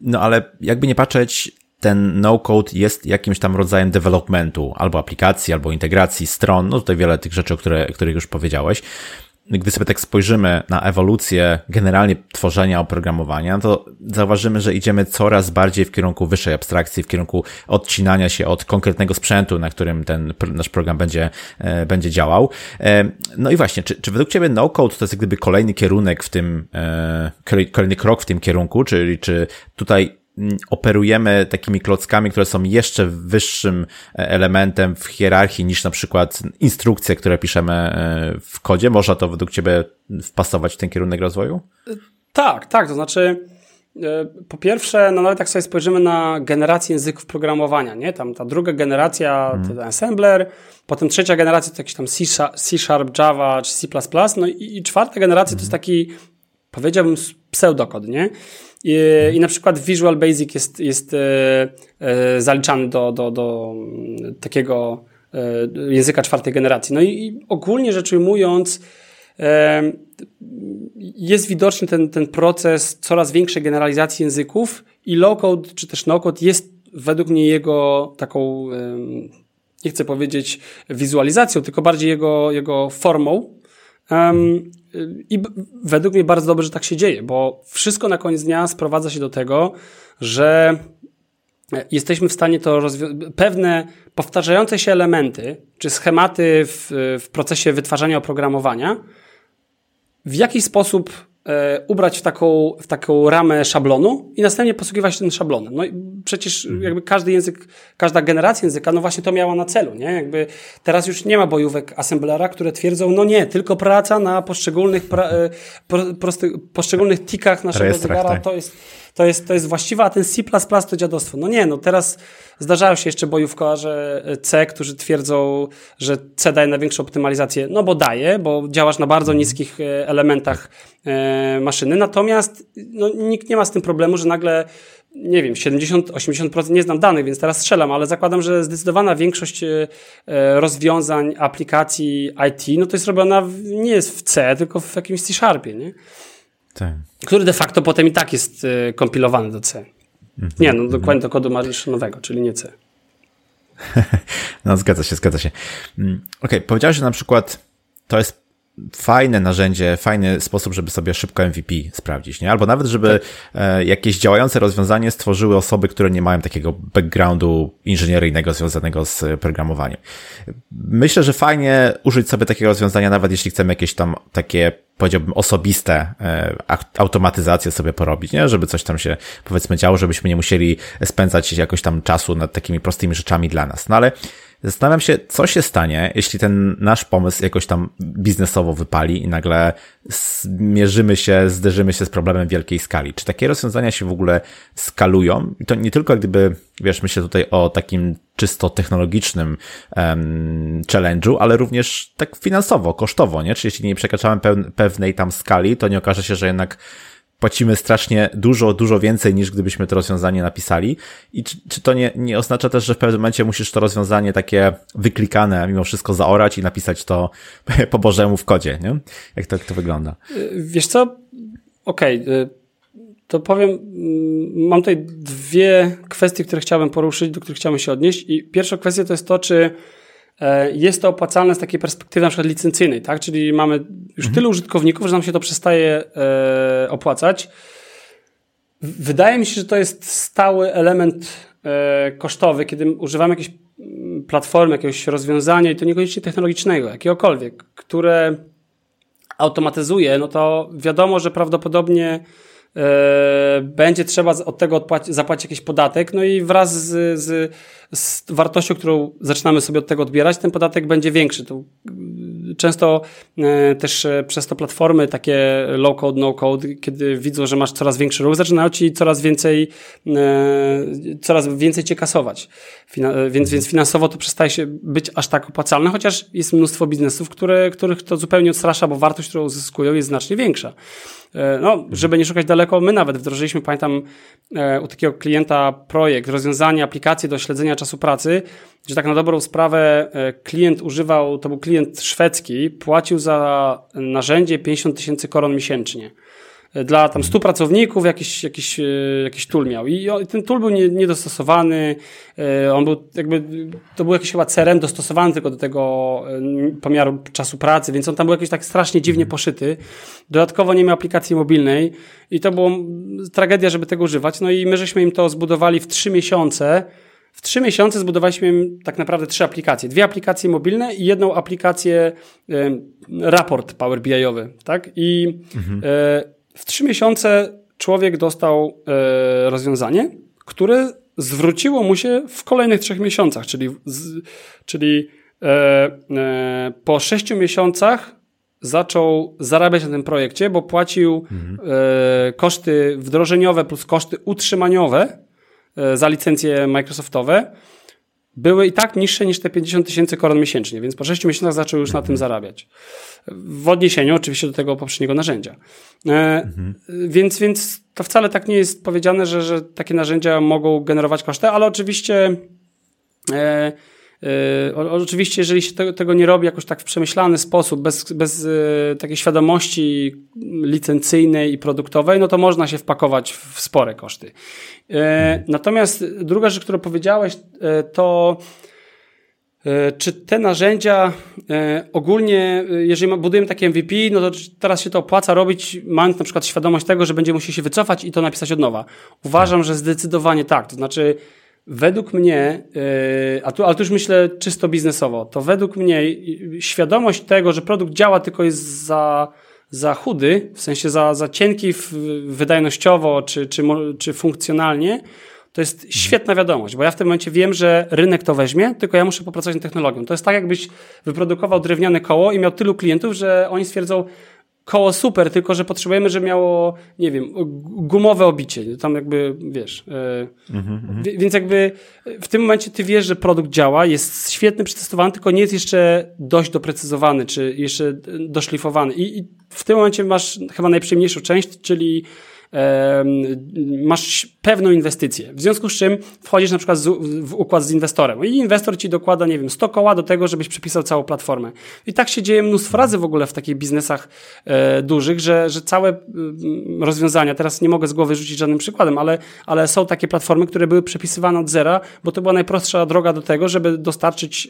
No ale jakby nie patrzeć, ten no-code jest jakimś tam rodzajem developmentu, albo aplikacji, albo integracji stron, no tutaj wiele tych rzeczy, o które, których już powiedziałeś. Gdy sobie tak spojrzymy na ewolucję generalnie tworzenia oprogramowania, to zauważymy, że idziemy coraz bardziej w kierunku wyższej abstrakcji, w kierunku odcinania się od konkretnego sprzętu, na którym ten nasz program będzie, e, będzie działał. E, no i właśnie, czy, czy według Ciebie no-code to jest gdyby kolejny kierunek w tym, e, kolejny krok w tym kierunku, czyli czy tutaj operujemy takimi klockami, które są jeszcze wyższym e, elementem w hierarchii niż na przykład instrukcje, które piszemy e, w kodzie. Można to według Ciebie wpasować w ten kierunek rozwoju? Tak, tak. To znaczy, po pierwsze, no nawet jak sobie spojrzymy na generację języków programowania, nie? Tam ta druga generacja hmm. to ten assembler, potem trzecia generacja to jakiś tam C Sharp, Java czy C++, no i, i czwarta generacja to jest taki, powiedziałbym, pseudokod, nie? I. I, na przykład Visual Basic jest, jest e, e, zaliczany do, do, do takiego e, języka czwartej generacji. No i, ogólnie rzecz ujmując, jest widoczny ten, ten proces coraz większej generalizacji języków i low-code czy też no-code jest według mnie jego taką, nie chcę powiedzieć wizualizacją, tylko bardziej jego, jego formą. I według mnie bardzo dobrze, że tak się dzieje, bo wszystko na koniec dnia sprowadza się do tego, że jesteśmy w stanie to pewne powtarzające się elementy czy schematy w, w procesie wytwarzania oprogramowania w jaki sposób e, ubrać w taką, w taką ramę szablonu i następnie posługiwać się tym szablonem. No i przecież mhm. jakby każdy język, każda generacja języka, no właśnie to miała na celu, nie? Jakby teraz już nie ma bojówek assemblera, które twierdzą, no nie, tylko praca na poszczególnych, pra, e, prosty, poszczególnych tikach naszego zegara tak. to jest to jest, to jest właściwe, a ten C++ to dziadostwo. No nie, no teraz zdarzają się jeszcze bojówkarze C, którzy twierdzą, że C daje największą optymalizację, no bo daje, bo działasz na bardzo mhm. niskich e, elementach e, maszyny, natomiast no, nikt nie ma z tym problemu, że nagle nie wiem, 70-80% nie znam danych, więc teraz strzelam, ale zakładam, że zdecydowana większość e, rozwiązań, aplikacji IT, no to jest robiona w, nie jest w C, tylko w jakimś C-Sharpie, nie? Tak. Który de facto potem i tak jest kompilowany do C. Mhm. Nie, no dokładnie do kodu maszynowego, czyli nie C. [LAUGHS] no zgadza się, zgadza się. Mm, okej, okay, powiedziałeś, że na przykład to jest fajne narzędzie, fajny sposób, żeby sobie szybko MVP sprawdzić, nie? Albo nawet, żeby tak. E, jakieś działające rozwiązanie stworzyły osoby, które nie mają takiego backgroundu inżynieryjnego związanego z programowaniem. Myślę, że fajnie użyć sobie takiego rozwiązania, nawet jeśli chcemy jakieś tam takie powiedziałbym, osobiste e, automatyzacje sobie porobić, nie? Żeby coś tam się, powiedzmy, działo, żebyśmy nie musieli spędzać jakoś tam czasu nad takimi prostymi rzeczami dla nas. No ale Zastanawiam się, co się stanie, jeśli ten nasz pomysł jakoś tam biznesowo wypali i nagle zmierzymy się, zderzymy się z problemem wielkiej skali. Czy takie rozwiązania się w ogóle skalują? I to nie tylko gdyby, wiesz, myślę tutaj o takim czysto technologicznym um, challenge'u, ale również tak finansowo, kosztowo, nie? Czy jeśli nie przekraczamy pewnej tam skali, to nie okaże się, że jednak płacimy strasznie dużo, dużo więcej niż gdybyśmy to rozwiązanie napisali. I czy, czy to nie, nie oznacza też, że w pewnym momencie musisz to rozwiązanie takie wyklikane mimo wszystko zaorać i napisać to [LAUGHS] po Bożemu w kodzie, nie? Jak to, jak to wygląda? Wiesz co? Okej. Okay. To powiem, mm, mam tutaj dwie kwestie, które chciałbym poruszyć, do których chciałbym się odnieść. I pierwsza kwestia to jest to, czy jest to opłacalne z takiej perspektywy na przykład licencyjnej, tak? Czyli mamy już mhm. tylu użytkowników, że nam się to przestaje e, opłacać. Wydaje mi się, że to jest stały element e, kosztowy, kiedy używamy jakiejś mm, platformy, jakiegoś rozwiązania i to niekoniecznie technologicznego, jakiegokolwiek, które automatyzuje, no to wiadomo, że prawdopodobnie E, będzie trzeba od tego zapłacić jakiś podatek, no i wraz z, z, z, wartością, którą zaczynamy sobie od tego odbierać, ten podatek będzie większy. To często e, też e, przez to platformy takie low code, no code, kiedy widzą, że masz coraz większy ruch, zaczynają ci coraz więcej, coraz więcej cię kasować. Więc, więc finansowo to przestaje się być aż tak opłacalne, chociaż jest mnóstwo biznesów, które, których to zupełnie odstrasza, bo wartość, którą uzyskują jest znacznie większa. No, żeby nie szukać daleko, my nawet wdrożyliśmy, pamiętam, u takiego klienta projekt, rozwiązanie aplikacji do śledzenia czasu pracy, gdzie tak na dobrą sprawę e, klient używał, to był klient szwedzki, płacił za narzędzie 50 tysięcy koron miesięcznie dla tam 100 pracowników jakiś, jakiś, e, jakiś tool miał. I ten tool był niedostosowany, e, on był jakby, to był jakiś chyba CRM dostosowany tylko do tego e, pomiaru czasu pracy, więc on tam był jakiś tak strasznie dziwnie mhm. poszyty. Dodatkowo nie miał aplikacji mobilnej i to było tragedia, żeby tego używać. No i my żeśmy im to zbudowali w trzy miesiące. W trzy miesiące zbudowaliśmy tak naprawdę trzy aplikacje. Dwie aplikacje mobilne i jedną aplikację y, raport Power BI-owy, tak? I mhm. y, w trzy miesiące człowiek dostał e, rozwiązanie, które zwróciło mu się w kolejnych trzech miesiącach, czyli, z, czyli e, e, po sześciu miesiącach zaczął zarabiać na tym projekcie, bo płacił mhm. e, koszty wdrożeniowe plus koszty utrzymaniowe e, za licencje Microsoftowe były i tak niższe niż te 50 tysięcy koron miesięcznie, więc po 6 miesiącach zaczął już na tym zarabiać. W odniesieniu oczywiście do tego poprzedniego narzędzia. E, mhm. więc, więc to wcale tak nie jest powiedziane, że, że takie narzędzia mogą generować koszty, ale oczywiście e, e, oczywiście, jeżeli się te, tego nie robi jakoś tak w przemyślany sposób, bez, bez e, takiej świadomości licencyjnej i produktowej, no to można się wpakować w spore koszty. E, natomiast druga rzecz, którą powiedziałeś, to czy te narzędzia ogólnie, jeżeli budujemy takie MVP, no to teraz się to opłaca robić, mając na przykład świadomość tego, że będziemy musieli się wycofać i to napisać od nowa. Uważam, że zdecydowanie tak. To znaczy, według mnie, a tu, ale tu już myślę czysto biznesowo, to według mnie świadomość tego, że produkt działa, tylko jest za za chudy, w sensie za, za cienki wydajnościowo czy, czy, czy funkcjonalnie, to jest świetna wiadomość, bo ja w tym momencie wiem, że rynek to weźmie, tylko ja muszę popracować nad technologią. To jest tak, jakbyś wyprodukował drewniane koło i miał tylu klientów, że oni stwierdzą, koło super, tylko że potrzebujemy, żeby miało, nie wiem, gumowe obicie. Tam jakby, wiesz. Mm-hmm. Więc jakby w tym momencie ty wiesz, że produkt działa, jest świetny, przetestowany, tylko nie jest jeszcze dość doprecyzowany, czy jeszcze doszlifowany. I, i w tym momencie masz chyba najprzyjemniejszą część, czyli masz pewną inwestycję. W związku z czym wchodzisz na przykład w układ z inwestorem i inwestor ci dokłada, nie wiem, 100 koła do tego, żebyś przepisał całą platformę. I tak się dzieje mnóstwo razy w ogóle w takich biznesach e, dużych, że, że całe mm, rozwiązania, teraz nie mogę z głowy rzucić żadnym przykładem, ale, ale są takie platformy, które były przepisywane od zera, bo to była najprostsza droga do tego, żeby dostarczyć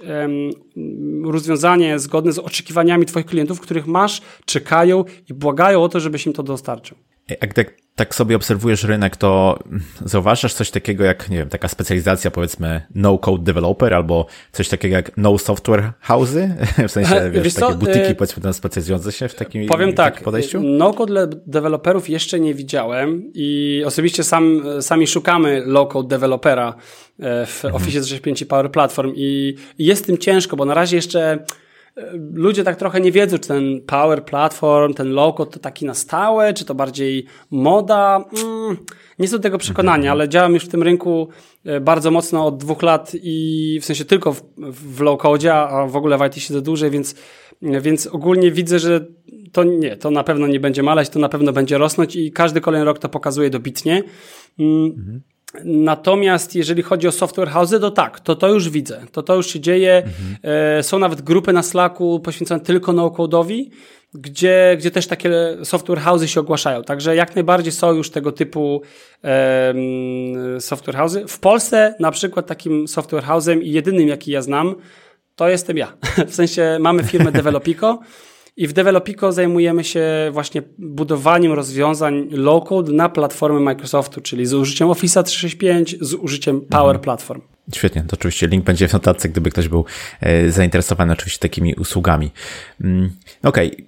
rozwiązanie zgodne z oczekiwaniami twoich klientów, których masz, czekają i błagają o to, żebyś im to dostarczył. Jak tak, tak sobie obserwujesz rynek, to zauważasz coś takiego jak, nie wiem, taka specjalizacja powiedzmy no-code developer albo coś takiego jak no software house'y? [LAUGHS] W sensie, wiesz, wiesz takie butiki y, powiedzmy tam specjalizujące się w takim, Powiem tak, takim podejściu? No-code deweloperów jeszcze nie widziałem i osobiście sam, sami szukamy low-code dewelopera e, w mhm. Office 365 Power Platform i jest tym ciężko, bo na razie jeszcze ludzie tak trochę nie wiedzą, czy ten Power Platform, ten logo to taki na stałe, czy to bardziej moda. Mm, nie są do tego przekonania, mhm. ale działam już w tym rynku e, bardzo mocno od dwóch lat i w sensie tylko w, w low code, a w ogóle w IT siedzę dłużej, więc, więc ogólnie widzę, że to nie, to na pewno nie będzie maleć, to na pewno będzie rosnąć i każdy kolejny rok to pokazuje dobitnie. Mm, mhm. Natomiast jeżeli chodzi o software house, to tak, to to już widzę, to to już się dzieje. Mhm. Są nawet grupy na Slacku poświęcone tylko no-code'owi, gdzie, gdzie też takie software house'y się ogłaszają. Także jak najbardziej są już tego typu e, software house'y. W Polsce na przykład takim software house'em i jedynym jaki ja znam, to jestem ja. [LAUGHS] W sensie mamy firmę [LAUGHS] Developico, i w Developico zajmujemy się właśnie budowaniem rozwiązań low-code na platformę Microsoftu, czyli z użyciem Office 365, z użyciem Power mhm. Platform. Świetnie, to oczywiście link będzie w notatce, gdyby ktoś był e, zainteresowany oczywiście takimi usługami. Mm, okej, okay.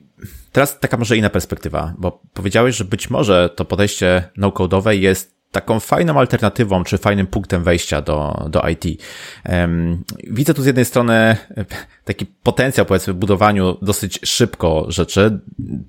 Teraz taka może inna perspektywa, bo powiedziałeś, że być może to podejście no-code'owe jest taką fajną alternatywą, czy fajnym punktem wejścia do, do IT. Widzę tu z jednej strony e, taki potencjał, powiedzmy, w budowaniu dosyć szybko rzeczy,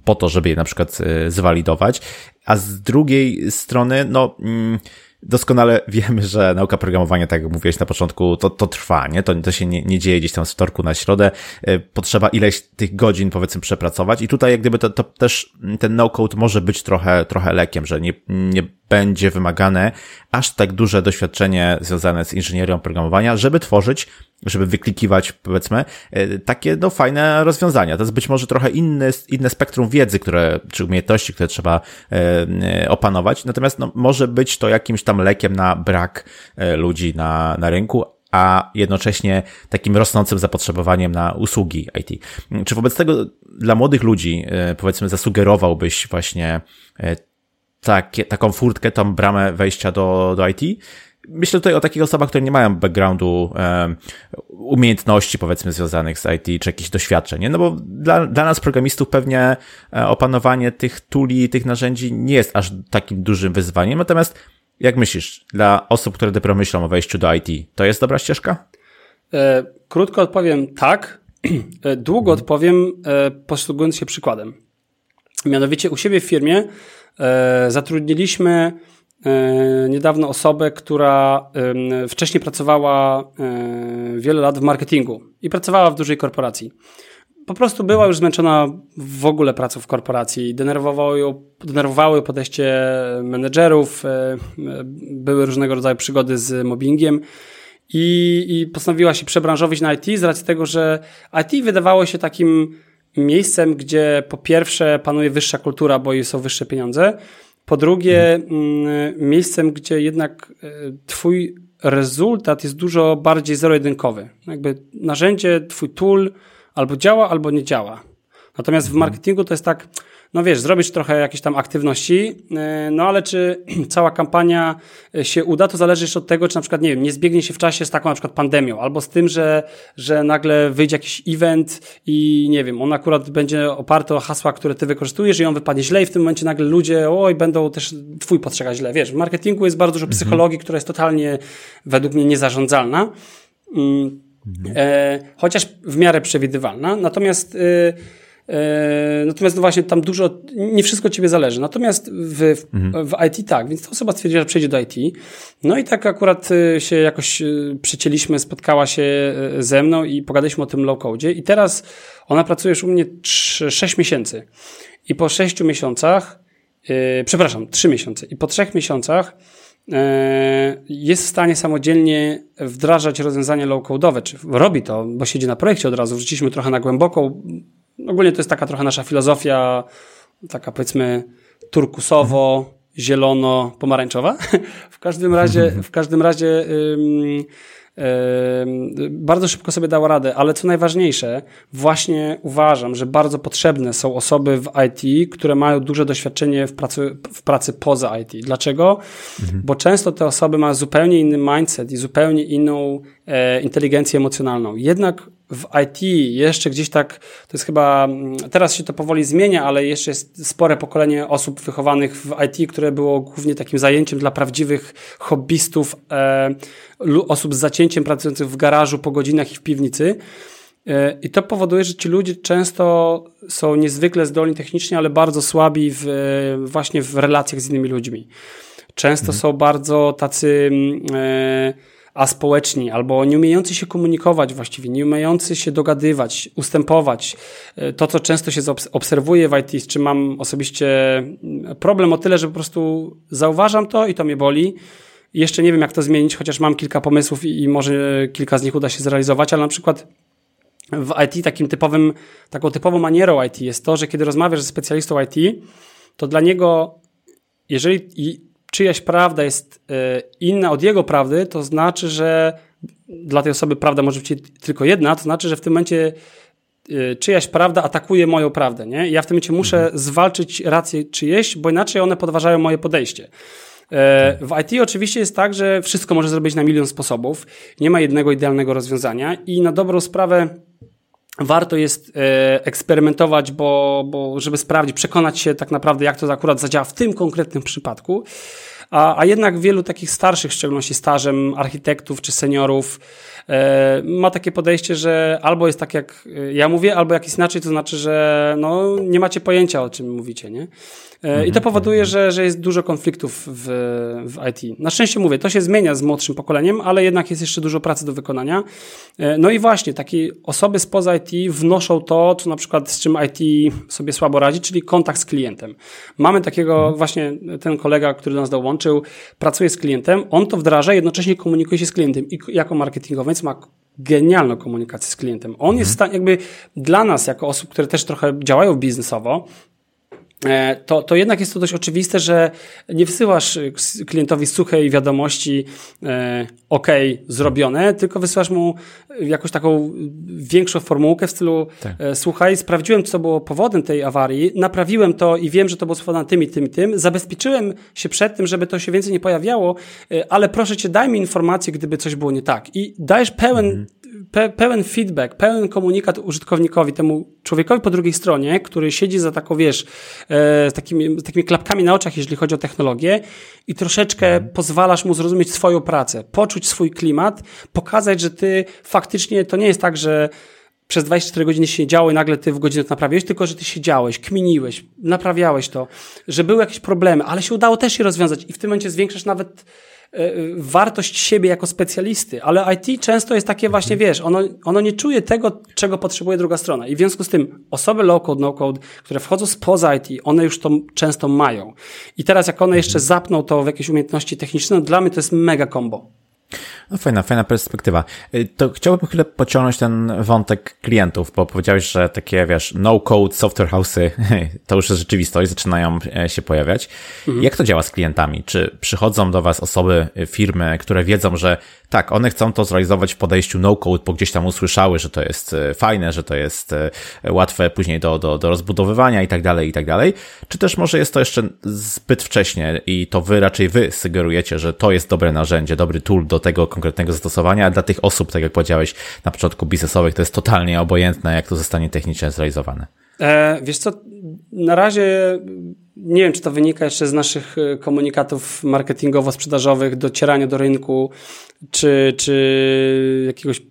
po to, żeby je na przykład e, zwalidować, a z drugiej strony, no, mm, doskonale [LAUGHS] wiemy, że nauka programowania, tak jak mówiłeś na początku, to, to trwa, nie? To, to się nie, nie dzieje gdzieś tam z wtorku na środę. E, potrzeba ileś tych godzin, powiedzmy, przepracować. I tutaj, jak gdyby to, to też ten no-code może być trochę, trochę lekiem, że nie, nie będzie wymagane aż tak duże doświadczenie związane z inżynierią programowania, żeby tworzyć, żeby wyklikiwać, powiedzmy, e, takie no, fajne rozwiązania. To jest być może trochę inny, inne spektrum wiedzy, które, czy umiejętności, które trzeba e, e, opanować. Natomiast no, może być to jakimś tam lekiem na brak ludzi na, na rynku, a jednocześnie takim rosnącym zapotrzebowaniem na usługi IT. Czy wobec tego dla młodych ludzi, powiedzmy, zasugerowałbyś właśnie takie, taką furtkę, tą bramę wejścia do, do IT. Myślę tutaj o takich osobach, które nie mają backgroundu, e, umiejętności powiedzmy związanych z IT, czy jakichś doświadczeń, nie? No bo dla, dla nas programistów pewnie e, opanowanie tych tuli, tych narzędzi nie jest aż takim dużym wyzwaniem, natomiast jak myślisz, dla osób, które dopiero myślą o wejściu do IT, to jest dobra ścieżka? E, krótko odpowiem tak, [CLEARS THROAT] Długo odpowiem, posługując się przykładem. Mianowicie u siebie w firmie zatrudniliśmy niedawno osobę, która wcześniej pracowała wiele lat w marketingu i pracowała w dużej korporacji po prostu była już zmęczona w ogóle pracą w korporacji. Denerwowało ją, denerwowało ją podejście menedżerów, e, e, były różnego rodzaju przygody z mobbingiem i, i postanowiła się przebranżowić na IT z racji tego, że IT wydawało się takim miejscem, gdzie po pierwsze panuje wyższa kultura, bo są wyższe pieniądze, po drugie mm, miejscem, gdzie jednak e, twój rezultat jest dużo bardziej zero-jedynkowy. Jakby narzędzie, twój tool albo działa, albo nie działa. Natomiast w marketingu to jest tak, no wiesz, zrobić trochę jakiejś tam aktywności, e, no ale czy [CLEARS THROAT] cała kampania e, się uda, to zależy jeszcze od tego, czy na przykład, nie wiem, nie zbiegnie się w czasie z taką na przykład pandemią, albo z tym, że, że nagle wyjdzie jakiś event i nie wiem, on akurat będzie oparty o hasła, które ty wykorzystujesz i on wypadnie źle i w tym momencie nagle ludzie, oj, będą też twój postrzegać źle. Wiesz, w marketingu jest bardzo dużo mhm. psychologii, która jest totalnie według mnie niezarządzalna. Mm Mhm. E, chociaż w miarę przewidywalna. Natomiast e, Natomiast no właśnie tam dużo, nie wszystko ciebie zależy. Natomiast w, w, mhm. w, IT tak, więc ta osoba stwierdziła, że przejdzie do IT. No i tak akurat e, się jakoś e, przecięliśmy, spotkała się e, ze mną i pogadaliśmy o tym low code. I teraz ona pracuje już u mnie 3, 6 miesięcy. I po 6 miesiącach, yy, przepraszam, 3 miesiące. I po 3 miesiącach E, jest w stanie samodzielnie wdrażać rozwiązania low-code'owe, czy robi to, bo siedzi na projekcie od razu, wrzuciliśmy trochę na głęboką. Ogólnie to jest taka trochę nasza filozofia, taka powiedzmy turkusowo, zielono, pomarańczowa. [LAUGHS] w każdym razie, w każdym razie bardzo szybko sobie dała radę, ale co najważniejsze, właśnie uważam, że bardzo potrzebne są osoby w IT, które mają duże doświadczenie w pracy, w pracy poza IT. Dlaczego? Mhm. Bo często te osoby mają zupełnie inny mindset i zupełnie inną inteligencję emocjonalną. Jednak w IT jeszcze gdzieś tak, to jest chyba, mm, teraz się to powoli zmienia, ale jeszcze jest spore pokolenie osób wychowanych w IT, które było głównie takim zajęciem dla prawdziwych hobbystów, e, osób z zacięciem pracujących w garażu po godzinach i w piwnicy. E, I to powoduje, że ci ludzie często są niezwykle zdolni technicznie, ale bardzo słabi w, właśnie w relacjach z innymi ludźmi. Często mhm. są bardzo tacy, mm, e, aspołeczni, albo nie umiejący się komunikować właściwie, nie umiejący się dogadywać, ustępować. E, to, co często się obserwuje w IT, z czym mam osobiście mm, problem o tyle, że po prostu zauważam to i to mnie boli. Jeszcze nie wiem, jak to zmienić, chociaż mam kilka pomysłów i może kilka z nich uda się zrealizować, ale na przykład w IT takim typowym, taką typową manierą IT jest to, że kiedy rozmawiasz ze specjalistą IT, to dla niego, jeżeli czyjaś prawda jest e, inna od jego prawdy, to znaczy, że dla tej osoby prawda może być tylko jedna, to znaczy, że w tym momencie e, czyjaś prawda atakuje moją prawdę, nie? Ja w tym momencie muszę mhm. zwalczyć rację czyjeś, bo inaczej one podważają moje podejście. E, w IT oczywiście jest tak, że wszystko może zrobić na milion sposobów. Nie ma jednego idealnego rozwiązania i na dobrą sprawę warto jest eksperymentować, bo, bo żeby sprawdzić, przekonać się tak naprawdę, jak to akurat zadziała w tym konkretnym przypadku. A, a jednak wielu takich starszych, w szczególności stażem architektów czy seniorów, e, ma takie podejście, że albo jest tak jak ja mówię, albo jak inaczej, to znaczy, że no, nie macie pojęcia o czym mówicie, nie? E, I to mhm, powoduje, mhm. że, że jest dużo konfliktów w, w IT. Na szczęście mówię, to się zmienia z młodszym pokoleniem, ale jednak jest jeszcze dużo pracy do wykonania. E, no i właśnie, takie osoby spoza IT wnoszą to, co na przykład z czym IT sobie słabo radzi, czyli kontakt z klientem. Mamy takiego mhm. właśnie, ten kolega, który do nas dołączył, pracuje z klientem, on to wdraża, jednocześnie komunikuje się z klientem i jako marketingowiec ma genialną komunikację z klientem. On jest w stanie, jakby dla nas, jako osób, które też trochę działają biznesowo, E, to, to jednak jest to dość oczywiste, że nie wysyłasz klientowi suchej wiadomości e, OK, zrobione, tylko wysyłasz mu jakąś taką większą formułkę w stylu tak. e, słuchaj, sprawdziłem, co było powodem tej awarii, naprawiłem to i wiem, że to było spowodowane tym i tym i tym, zabezpieczyłem się przed tym, żeby to się więcej nie pojawiało, e, ale proszę cię, daj mi informację, gdyby coś było nie tak. I dajesz pełen mhm pe, pełen feedback, pełen komunikat użytkownikowi, temu człowiekowi po drugiej stronie, który siedzi za taką, wiesz, e, z, takimi, z takimi klapkami na oczach, jeżeli chodzi o technologię i troszeczkę mhm. pozwalasz mu zrozumieć swoją pracę, poczuć swój klimat, pokazać, że ty faktycznie to nie jest tak, że przez 24 godziny się działo i nagle ty w godzinę to naprawiłeś, tylko że ty siedziałeś, kminiłeś, naprawiałeś to, że były jakieś problemy, ale się udało też je rozwiązać i w tym momencie zwiększasz nawet wartość siebie jako specjalisty, ale IT często jest takie właśnie, wiesz, ono, ono nie czuje tego, czego potrzebuje druga strona i w związku z tym osoby low-code, no-code, które wchodzą spoza IT, one już to często mają. I teraz jak one jeszcze zapną to w jakieś umiejętności techniczne, no dla mnie to jest mega combo. No fajna, fajna perspektywa. Y, to chciałbym chwilę pociągnąć ten wątek klientów, bo powiedziałeś, że takie, wiesz, no-code software house'y [LAUGHS] to już jest rzeczywistość, zaczynają e, się pojawiać. Mhm. Jak to działa z klientami? Czy przychodzą do Was osoby, y, firmy, które wiedzą, że tak, one chcą to zrealizować w podejściu no-code, bo gdzieś tam usłyszały, że to jest e, fajne, że to jest e, łatwe później do, do, do rozbudowywania i tak dalej, i tak dalej. Czy też może jest to jeszcze zbyt wcześnie i to wy raczej wy sugerujecie, że to jest dobre narzędzie, dobry tool do tego konkretnego zastosowania, a dla tych osób, tak jak powiedziałeś na początku, biznesowych, to jest totalnie obojętne, jak to zostanie technicznie zrealizowane. E, wiesz co, na razie nie wiem, czy to wynika jeszcze z naszych e, komunikatów marketingowo-sprzedażowych, docierania do rynku, czy, czy jakiegoś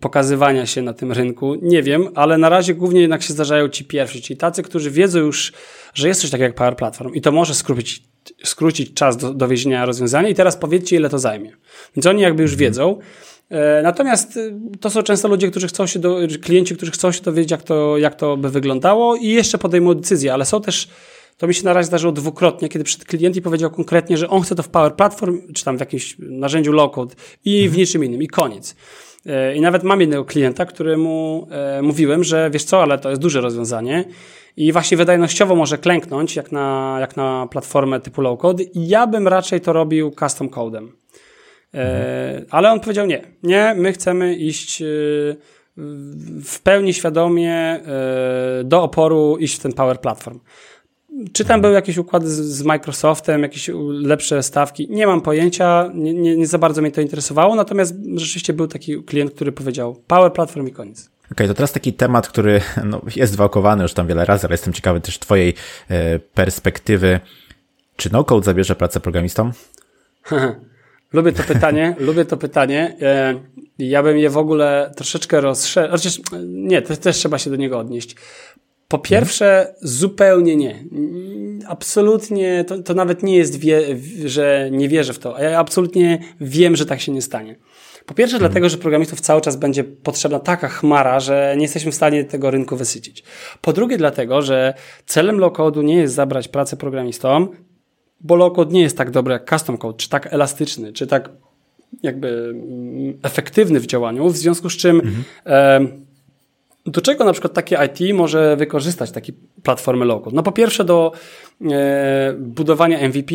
pokazywania się na tym rynku. Nie wiem, ale na razie głównie jednak się zdarzają ci pierwsi, czyli tacy, którzy wiedzą już, że jest coś takiego jak Power Platform i to może skrócić, skrócić czas do, do wiezienia rozwiązania i teraz powiedzcie, ile to zajmie. Więc oni jakby już wiedzą. E, natomiast y, to są często ludzie, którzy chcą się, do, klienci, którzy chcą się dowiedzieć, jak to, jak to by wyglądało i jeszcze podejmują decyzję, ale są też to mi się na razie zdarzyło dwukrotnie, kiedy przed klient i powiedział konkretnie, że on chce to w Power Platform, czy tam w jakimś narzędziu low-code i w mhm. niczym innym i koniec. E, I nawet mam jednego klienta, któremu e, mówiłem, że wiesz co, ale to jest duże rozwiązanie i właśnie wydajnościowo może klęknąć, jak na, jak na platformę typu low-code i ja bym raczej to robił custom codem. E, mhm. Ale on powiedział nie, nie, my chcemy iść w pełni świadomie do oporu iść w ten Power Platform. Czy tam były jakieś układy z, z, Microsoftem, jakieś lepsze stawki? Nie mam pojęcia, nie, nie, nie, za bardzo mnie to interesowało, natomiast rzeczywiście był taki klient, który powiedział Power Platform i koniec. Okej, okay, to teraz taki temat, który no, jest wałkowany już tam wiele razy, ale jestem ciekawy też Twojej e, perspektywy. Czy no-code zabierze pracę programistom? [LAUGHS] lubię to pytanie, [LAUGHS] lubię to pytanie. E, ja bym je w ogóle troszeczkę rozszerzył. Chociaż nie, to też trzeba się do niego odnieść. Po pierwsze, zupełnie nie. Absolutnie, to, to nawet nie jest, wie, że nie wierzę w to. A ja absolutnie wiem, że tak się nie stanie. Po pierwsze, hmm. dlatego, że programistów cały czas będzie potrzebna taka chmara, że nie jesteśmy w stanie tego rynku wysycić. Po drugie, dlatego, że celem low-code'u nie jest zabrać pracę programistom, bo low-code nie jest tak dobry jak custom code, czy tak elastyczny, czy tak jakby mm, efektywny w działaniu, w związku z czym hmm. e, do czego na przykład takie IT może wykorzystać takie platformy low-code? No po pierwsze do e, budowania MVP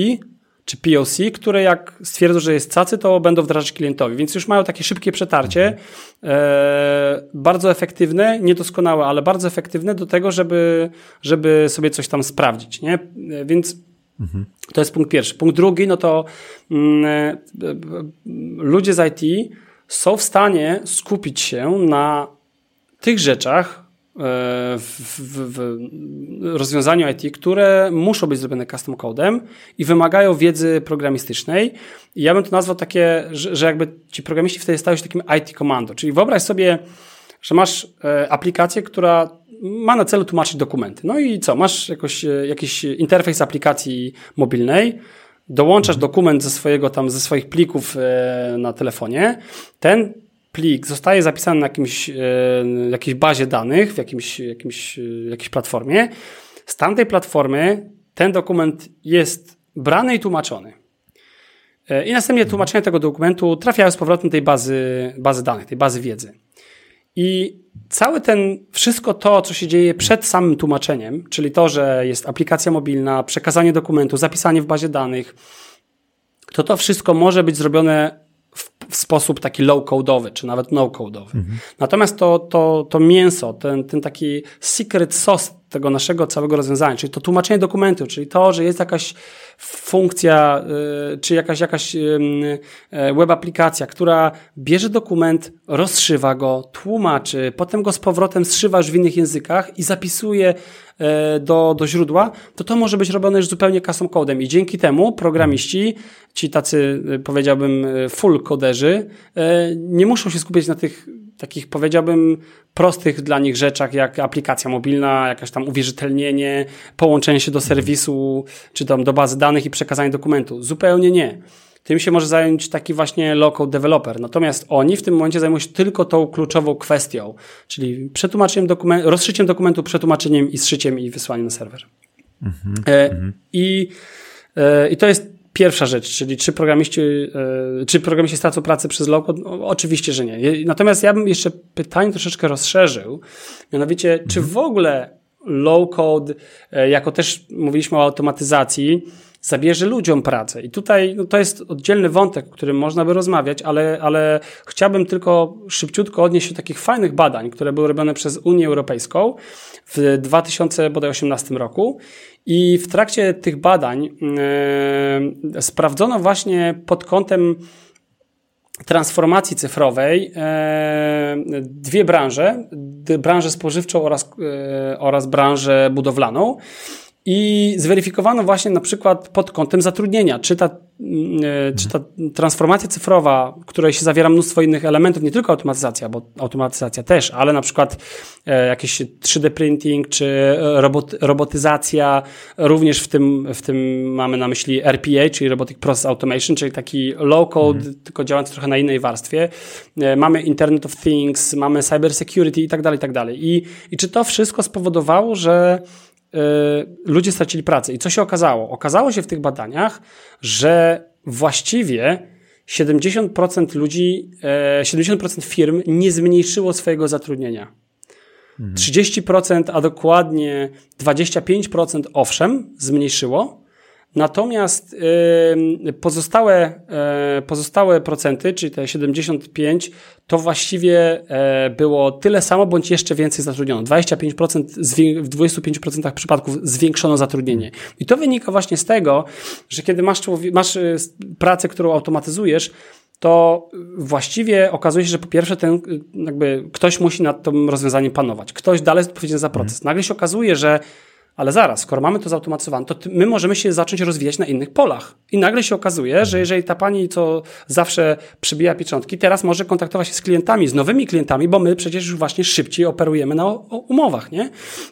czy POC, które jak stwierdzą, że jest cacy, to będą wdrażać klientowi. Więc już mają takie szybkie przetarcie, e, bardzo efektywne, niedoskonałe, ale bardzo efektywne do tego, żeby, żeby sobie coś tam sprawdzić. Nie? E, więc mhm. to jest punkt pierwszy. Punkt drugi, no to mm, e, ludzie z IT są w stanie skupić się na tych rzeczach e, w, w, w, rozwiązaniu IT, które muszą być zrobione custom codem i wymagają wiedzy programistycznej. I ja bym to nazwał takie, że, że jakby ci programiści wtedy stają się takim IT komando. Czyli wyobraź sobie, że masz e, aplikację, która ma na celu tłumaczyć dokumenty. No i co? Masz jakoś, e, jakiś interfejs aplikacji mobilnej, dołączasz dokument ze swojego tam, ze swoich plików na telefonie. Ten plik zostaje zapisany na jakimś, e, jakiejś bazie danych, w jakimś, jakimś, e, jakiejś platformie. Z tamtej platformy ten dokument jest brany i tłumaczony. E, I następnie tłumaczenie tego dokumentu trafiają z powrotem tej bazy, bazy danych, tej bazy wiedzy. I cały ten, wszystko to, co się dzieje przed samym tłumaczeniem, czyli to, że jest aplikacja mobilna, przekazanie dokumentu, zapisanie w bazie danych, to to wszystko może być zrobione w, sposób taki low-codowy, czy nawet no-codowy. Mhm. Natomiast to, to, to mięso, ten, ten taki secret sauce tego naszego całego rozwiązania, czyli to tłumaczenie dokumentu, czyli to, że jest jakaś funkcja, y, czy jakaś, jakaś y, y, web aplikacja, która bierze dokument, rozszywa go, tłumaczy, potem go z powrotem zszywa już w innych językach i zapisuje do, do źródła, to to może być robione już zupełnie custom codem. I dzięki temu programiści, ci tacy powiedziałbym full koderzy, nie muszą się skupiać na tych takich powiedziałbym prostych dla nich rzeczach, jak aplikacja mobilna, jakaś tam uwierzytelnienie, połączenie się do serwisu, czy tam do bazy danych i przekazanie dokumentu. Zupełnie nie. Tym się może zająć taki właśnie local developer. Natomiast oni w tym momencie zajmują się tylko tą kluczową kwestią, czyli przetłumaczeniem dokumentu, rozszyciem dokumentu, przetłumaczeniem i zszyciem i wysłaniem na serwer. Mhm, e, mhm. I, e, I to jest pierwsza rzecz, czyli czy programiści, e, czy programiści stracą pracę przez low-code? No, oczywiście, że nie. Natomiast ja bym jeszcze pytanie troszeczkę rozszerzył, mianowicie, mhm. czy w ogóle low-code, e, jako też mówiliśmy o automatyzacji, zabierze ludziom pracę. I tutaj no, to jest oddzielny wątek, o którym można by rozmawiać, ale, ale chciałbym tylko szybciutko odnieść się do takich fajnych badań, które były robione przez Unię Europejską w 2018 roku. I w trakcie tych badań yy, sprawdzono właśnie pod kątem transformacji cyfrowej e, dwie branże, branżę spożywczą oraz, e, oraz branżę budowlaną. I zweryfikowano właśnie na przykład pod kątem zatrudnienia, czy ta, mm, e, czy ta transformacja cyfrowa, w której się zawiera mnóstwo innych elementów, nie tylko automatyzacja, bo automatyzacja też, ale na przykład e, jakiś 3D printing, czy e, robot, robotyzacja, również w tym, w tym mamy na myśli RPA, czyli Robotic Process Automation, czyli taki low code, mhm. tylko działający trochę na innej warstwie. Mamy Internet of Things, mamy cyber security i tak dalej, i tak dalej. I, i czy to wszystko spowodowało, że ludzie stracili pracę. I co się okazało? Okazało się w tych badaniach, że właściwie 70% ludzi, 70% e, firm nie zmniejszyło swojego zatrudnienia. 30%, a dokładnie 25% owszem, zmniejszyło, Natomiast pozostałe, e, pozostałe procenty, czyli te 75, to właściwie e, było tyle samo, bądź jeszcze więcej zatrudniono. 25% w 25% przypadków zwiększono zatrudnienie. I to wynika właśnie z tego, że kiedy masz, masz e, pracę, którą automatyzujesz, to właściwie okazuje się, że po pierwsze ten, jakby ktoś musi nad tym rozwiązaniem panować. Ktoś dalej jest odpowiedzialny za proces. Nagle się okazuje, że ale zaraz, skoro mamy to zautomatyzowane, to my możemy się zacząć rozwijać na innych polach. I nagle się okazuje, że jeżeli ta pani, co zawsze przybija pieczątki, teraz może kontaktować się z klientami, z nowymi klientami, bo my przecież już właśnie szybciej operujemy na umowach, nie?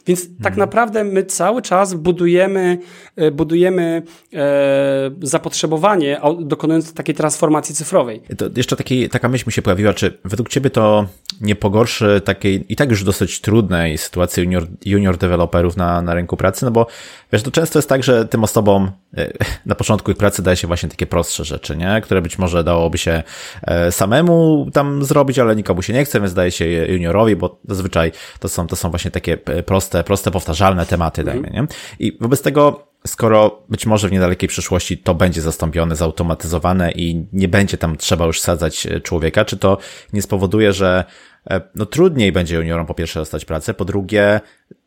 Więc tak mhm. tak naprawdę my cały czas budujemy, e, budujemy e, zapotrzebowanie, dokonując takiej transformacji cyfrowej. To jeszcze taki, taka myśl mi się pojawiła, czy według Ciebie to nie pogorszy takiej i tak już dosyć trudnej sytuacji junior, junior deweloperów na, na rynku rynku pracy, no bo wiesz, to często jest tak, że tym osobom e, na początku ich pracy daje się właśnie takie prostsze rzeczy, nie? Które być może dałoby się e, samemu tam zrobić, ale nikomu się nie chce, więc daje się juniorowi, bo zazwyczaj to są, to są właśnie takie e, proste, proste, powtarzalne tematy, mhm. dajmy, nie? I wobec tego skoro być może w niedalekiej przyszłości to będzie zastąpione, zautomatyzowane i nie będzie tam trzeba już sadzać człowieka, czy to nie spowoduje, że no trudniej będzie juniorom po pierwsze dostać pracę, po drugie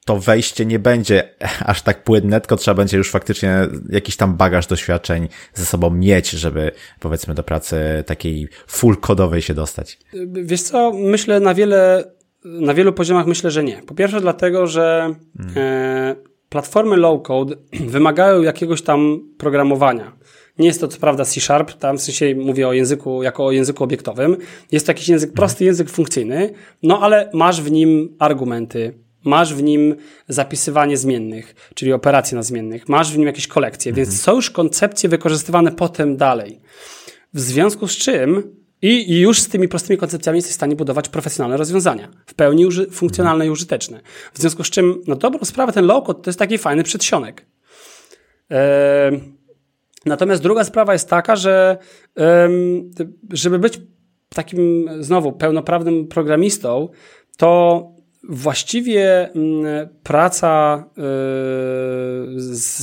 to wejście nie będzie [LAUGHS] aż tak płynne, tylko trzeba będzie już faktycznie jakiś tam bagaż doświadczeń ze sobą mieć, żeby powiedzmy do pracy takiej full kodowej się dostać. Wiesz co, myślę na wiele, na wielu poziomach myślę, że nie. Po pierwsze dlatego, że hmm. e, platformy low-code [CLEARS THROAT] wymagają jakiegoś tam programowania. Nie jest to co prawda C Sharp, tam w sensie mówię o języku jako o języku obiektowym. Jest to jakiś język, prosty język funkcyjny, no ale masz w nim argumenty, masz w nim zapisywanie zmiennych, czyli operacje na zmiennych, masz w nim jakieś kolekcje, mhm. więc są już koncepcje wykorzystywane potem dalej. W związku z czym i, już z tymi prostymi koncepcjami jesteś w stanie budować profesjonalne rozwiązania, w pełni uży, funkcjonalne i użyteczne. W związku z czym, na dobrą sprawę, ten low-code to jest taki fajny przedsionek. Eee, natomiast druga sprawa jest taka, że żeby być takim, znowu, pełnoprawnym programistą, to właściwie mm, praca y, z,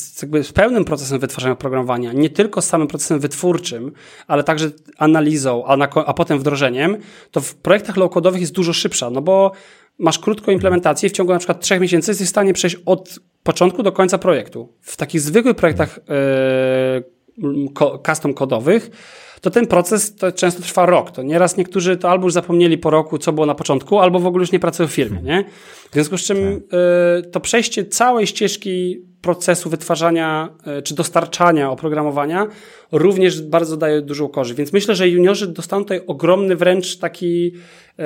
z, z pełnym procesem wytwarzania oprogramowania, nie tylko z samym procesem wytwórczym, ale także analizą, a, na, a potem wdrożeniem, to w projektach low-codowych jest dużo szybsza, no bo masz krótką implementację w ciągu na przykład trzech miesięcy jesteś w stanie przejść od początku do końca projektu. W takich zwykłych projektach yy, custom kodowych to ten proces to często trwa rok. To nieraz niektórzy to albo już zapomnieli po roku, co było na początku, albo w ogóle już nie pracują w firmie, nie? W związku z czym tak. y, to przejście całej ścieżki procesu wytwarzania e, czy dostarczania oprogramowania również bardzo daje dużą korzyść. Więc myślę, że juniorzy dostaną tutaj ogromny wręcz taki e,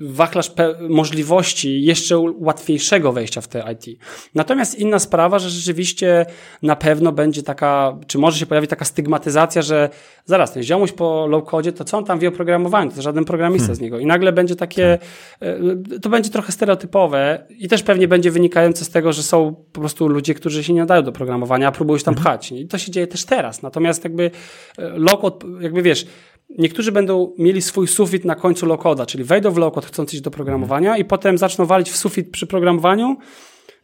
wachlarz możliwości jeszcze łatwiejszego wejścia w te IT. Natomiast inna sprawa, że rzeczywiście na pewno będzie taka, czy może się pojawić taka stygmatyzacja, że zaraz, ten ziomuś po low-codzie, to co on tam wie o programowaniu? To żaden programista hmm. z niego. I nagle będzie takie, tak. e, to będzie trochę stereotypowe i też pewnie będzie wynikające z tego, że są po prostu ludzie, którzy się nie nadają do programowania, a próbują się tam hmm. pchać. I to się dzieje też teraz. Natomiast jakby e, low-code, jakby wiesz, niektórzy będą mieli swój sufit na końcu low-coda, czyli wejdą w low-code chcąc iść do programowania i potem zaczną walić w sufit przy programowaniu,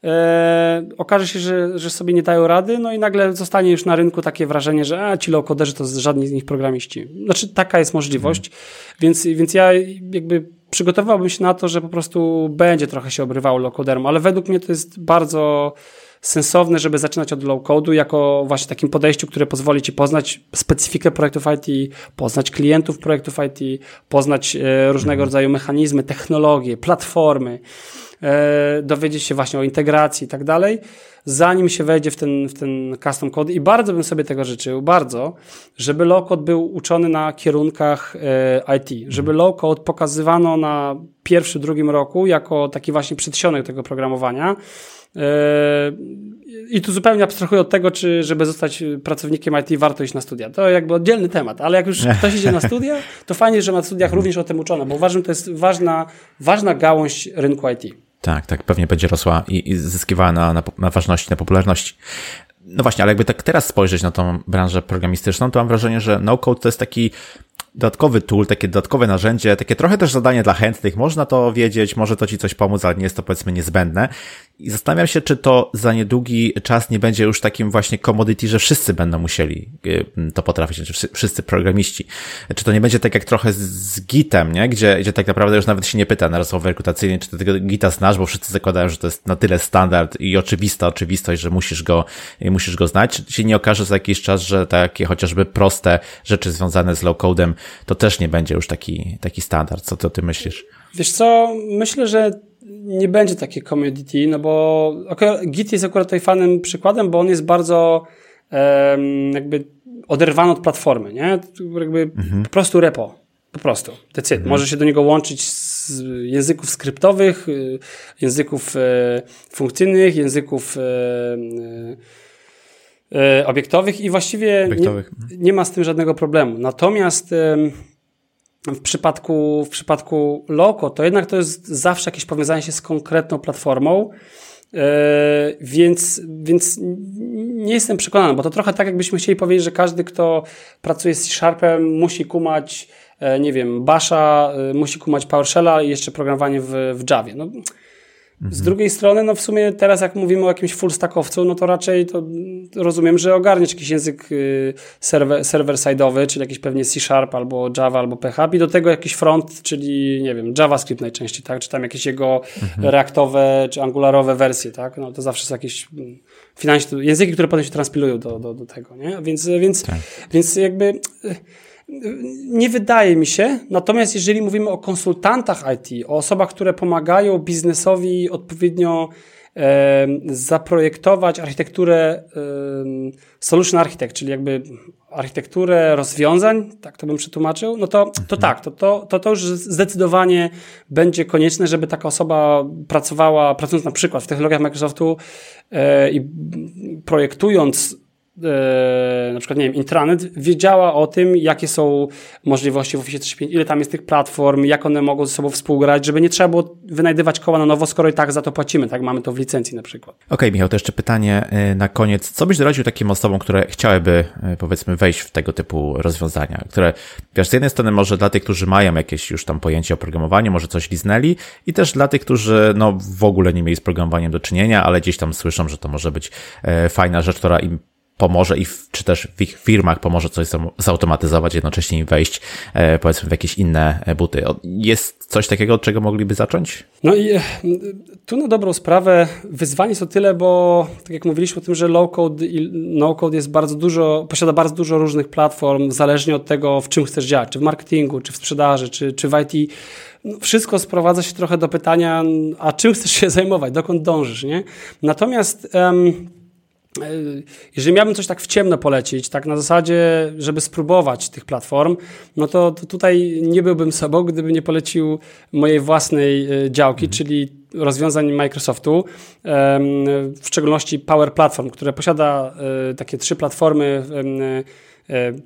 e, okaże się, że, że sobie nie dają rady, no i nagle zostanie już na rynku takie wrażenie, że a, ci low-coderzy to żadni z nich programiści. Znaczy, taka jest możliwość, mhm. więc, więc ja jakby przygotowałbym się na to, że po prostu będzie trochę się obrywało low-coderom, ale według mnie to jest bardzo sensowne, żeby zaczynać od low code'u jako właśnie takim podejściu, które pozwoli ci poznać specyfikę projektów IT, poznać klientów projektów IT, poznać e, różnego mhm. rodzaju mechanizmy, technologie, platformy, e, dowiedzieć się właśnie o integracji i tak dalej, zanim się wejdzie w ten, w ten custom code i bardzo bym sobie tego życzył, bardzo, żeby low code był uczony na kierunkach e, IT, żeby low code pokazywano na pierwszym, drugim roku jako taki właśnie przedsionek tego programowania, Yy, I tu zupełnie abstrahuję od tego, czy żeby zostać pracownikiem IT warto iść na studia. To jakby oddzielny temat, ale jak już ktoś idzie na studia, to fajnie, że na studiach również o tym uczono, bo uważam, że to jest ważna, ważna gałąź rynku IT. Tak, tak, pewnie będzie rosła i, i zyskiwała na, na, na ważności, na popularności. No właśnie, ale jakby tak teraz spojrzeć na tą branżę programistyczną, to mam wrażenie, że no-code to jest taki dodatkowy tool, takie dodatkowe narzędzie, takie trochę też zadanie dla chętnych. Można to wiedzieć, może to ci coś pomóc, ale nie jest to powiedzmy niezbędne. I zastanawiam się, czy to za niedługi czas nie będzie już takim właśnie commodity, że wszyscy będą musieli y, to potrafić, czy wszyscy programiści. Czy to nie będzie tak jak trochę z Gitem, nie? Gdzie, gdzie tak naprawdę już nawet się nie pyta na rozmowie rekrutacyjnej, czy ty tego Gita znasz, bo wszyscy zakładają, że to jest na tyle standard i oczywista oczywistość, że musisz go, musisz go znać. Czy się nie okaże za jakiś czas, że takie chociażby proste rzeczy związane z low-codem to też nie będzie już taki, taki standard. Co ty o tym myślisz? Wiesz co, myślę, że nie będzie takie commodity, no bo Git jest akurat tutaj fanem przykładem, bo on jest bardzo um, jakby oderwany od platformy, nie? Jakby mhm. po prostu repo. Po prostu. That's. Mhm. Może się do niego łączyć z języków skryptowych, y, języków e, funkcyjnych, języków e, obiektowych i właściwie obiektowych. Nie, nie, ma z tym żadnego problemu. Natomiast w przypadku, w przypadku Loco, to jednak to jest zawsze jakieś powiązanie się z konkretną platformą, yy, więc, więc nie jestem przekonany, bo to trochę tak, jakbyśmy chcieli powiedzieć, że każdy, kto pracuje z C-Sharpem, musi kumać, e, nie wiem, Basha, e, musi kumać PowerShella i jeszcze programowanie w, w Javie. No. Z drugiej strony, no w sumie teraz jak mówimy o jakimś full stackowcu, no to raczej to rozumiem, że ogarniesz jakiś język y, server, server-side'owy, czyli jakiś pewnie C-Sharp albo Java albo PHP i do tego jakiś front, czyli nie wiem, JavaScript najczęściej, tak? Czy tam jakieś jego mhm. reaktowe czy angularowe wersje, tak? No to zawsze są jakieś mm, finanśne, języki, które potem się transpilują do, do, do tego, nie? Więc, więc, tak. więc jakby y, nie wydaje mi się. Natomiast jeżeli mówimy o konsultantach IT, o osobach, które pomagają biznesowi odpowiednio e, zaprojektować architekturę e, solution architect, czyli jakby architekturę rozwiązań, tak to bym przetłumaczył, no to, to mhm. tak, to, to, to, to już zdecydowanie będzie konieczne, żeby taka osoba pracowała, pracując na przykład w technologiach Microsoftu e, i projektując na przykład, nie wiem, intranet wiedziała o tym, jakie są możliwości w Office 365, ile tam jest tych platform, jak one mogą ze sobą współgrać, żeby nie trzeba było wynajdywać koła na nowo, skoro i tak za to płacimy, tak? Mamy to w licencji na przykład. Okej, okay, Michał, to jeszcze pytanie e, na koniec. Co byś doradził takim osobom, które chciałyby, e, powiedzmy, wejść w tego typu rozwiązania, które, wiesz, z jednej strony może dla tych, którzy mają jakieś już tam pojęcie o programowaniu, może coś liznęli i też dla tych, którzy, no, w ogóle nie mieli z programowaniem do czynienia, ale gdzieś tam słyszą, że to może być e, fajna rzecz, która im pomoże i czy też w ich firmach pomoże coś zautomatyzować, jednocześnie wejść e, powiedzmy w jakieś inne e, buty. Jest coś takiego, od czego mogliby zacząć? No i e, tu na dobrą sprawę wyzwanie jest o tyle, bo tak jak mówiliśmy o tym, że low code i no code jest bardzo dużo, posiada bardzo dużo różnych platform, zależnie od tego, w czym chcesz działać, czy w marketingu, czy w sprzedaży, czy, czy w IT. No, wszystko sprowadza się trochę do pytania, a czym chcesz się [LAUGHS] zajmować, dokąd dążysz, nie? Natomiast um, jeżeli miałbym coś tak w ciemno polecić, tak na zasadzie, żeby spróbować tych platform, no to, to tutaj nie byłbym sobą, gdybym nie polecił mojej własnej e, działki, mhm. czyli rozwiązań Microsoftu, w szczególności Power Platform, które posiada e, takie trzy platformy E,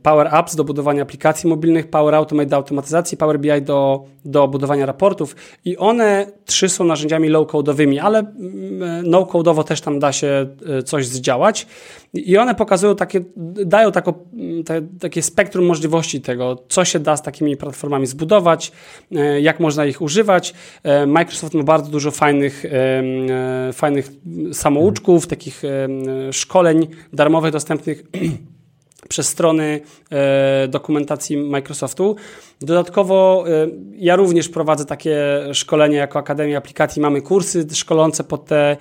Power Apps do budowania aplikacji mobilnych, Power Automate do automatyzacji, Power BI do, do budowania raportów i one trzy są narzędziami low-codowymi, ale mm, e, no-codowo też tam da się e, coś zdziałać i one pokazują takie, dają tako, mm, te, takie spektrum możliwości tego, co się da z takimi platformami zbudować, jak można ich używać. Microsoft ma bardzo dużo fajnych, fajnych samouczków, takich szkoleń darmowych, dostępnych [CLEARS THROAT] przez strony e, dokumentacji Microsoftu. Dodatkowo e, ja również prowadzę takie szkolenie jako Akademia Aplikacji. Mamy kursy szkolące pod te,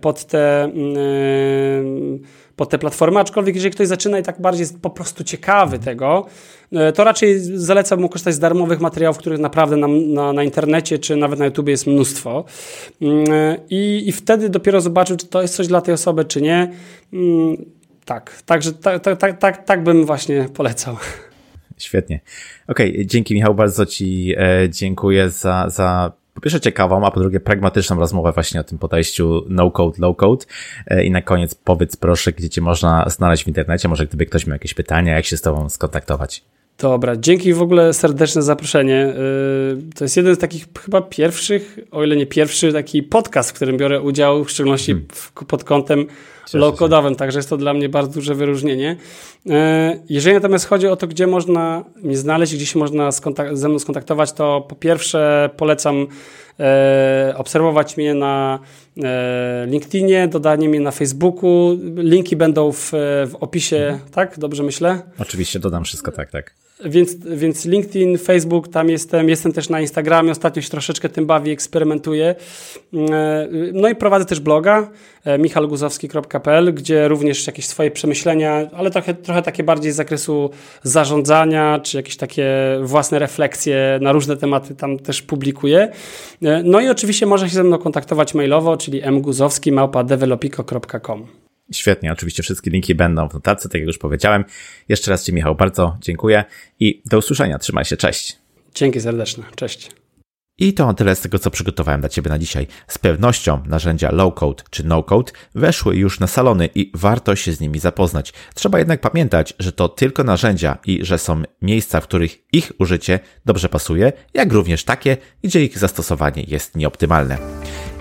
pod te, mm, e, pod te platformy, aczkolwiek jeżeli ktoś zaczyna i tak bardziej jest po prostu ciekawy tego, to raczej zalecam mu korzystać z darmowych materiałów, których naprawdę na, na, na internecie czy nawet na YouTube jest mnóstwo. Mm, I, I wtedy dopiero zobaczył, czy to jest coś dla tej osoby, czy nie mm, tak, także tak, tak, tak, tak, bym właśnie polecał. Świetnie. Okej, okay, dzięki Michał, bardzo Ci e, dziękuję za, za po pierwsze ciekawą, a po drugie pragmatyczną rozmowę właśnie o tym podejściu no-code, low-code. E, I na koniec powiedz proszę, gdzie Cię można znaleźć w internecie, może gdyby ktoś miał jakieś pytania, jak się z Tobą skontaktować. Dobra, dzięki w ogóle serdeczne zaproszenie. E, to jest jeden z takich chyba pierwszych, o ile nie pierwszy, taki podcast, w którym biorę udział, w szczególności hmm. pod kątem low-codowym, także jest to dla mnie bardzo duże wyróżnienie. E, jeżeli natomiast chodzi o to, gdzie można mnie znaleźć, gdzie się można ze mną skontaktować, to po pierwsze polecam e, obserwować mnie na e, LinkedInie, dodanie mnie na Facebooku. Linki będą w, w opisie, mhm. tak? Dobrze myślę? Oczywiście, dodam wszystko, tak, tak. Więc, więc LinkedIn, Facebook, tam jestem, jestem też na Instagramie, ostatnio się troszeczkę tym bawię, eksperymentuję. No i prowadzę też bloga michalguzowski.pl, gdzie również jakieś swoje przemyślenia, ale trochę, trochę takie bardziej z zakresu zarządzania, czy jakieś takie własne refleksje na różne tematy tam też publikuję. No i oczywiście można się ze mną kontaktować mailowo, czyli mguzowski.developiko.com. Świetnie, oczywiście wszystkie linki będą w notatce, tak jak już powiedziałem. Jeszcze raz Ci, Michał, bardzo dziękuję i do usłyszenia. Trzymaj się, cześć. Dzięki serdeczne, cześć. I to tyle z tego, co przygotowałem dla Ciebie na dzisiaj. Z pewnością narzędzia low-code czy no-code weszły już na salony i warto się z nimi zapoznać. Trzeba jednak pamiętać, że to tylko narzędzia i że są miejsca, w których ich użycie dobrze pasuje, jak również takie, gdzie ich zastosowanie jest nieoptymalne.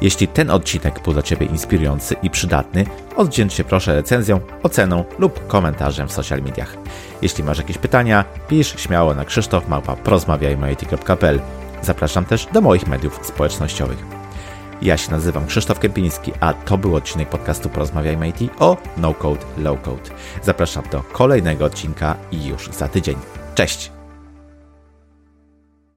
Jeśli ten odcinek był dla Ciebie inspirujący i przydatny, oddzięcz się proszę recenzją, oceną lub komentarzem w social mediach. Jeśli masz jakieś pytania, pisz śmiało na krzysztofmałpa.prozmawiajmy.pl Zapraszam też do moich mediów społecznościowych. Ja się nazywam Krzysztof Kępiński, a to był odcinek podcastu Porozmawiajmy IT o No Code, Low Code. Zapraszam do kolejnego odcinka już za tydzień. Cześć!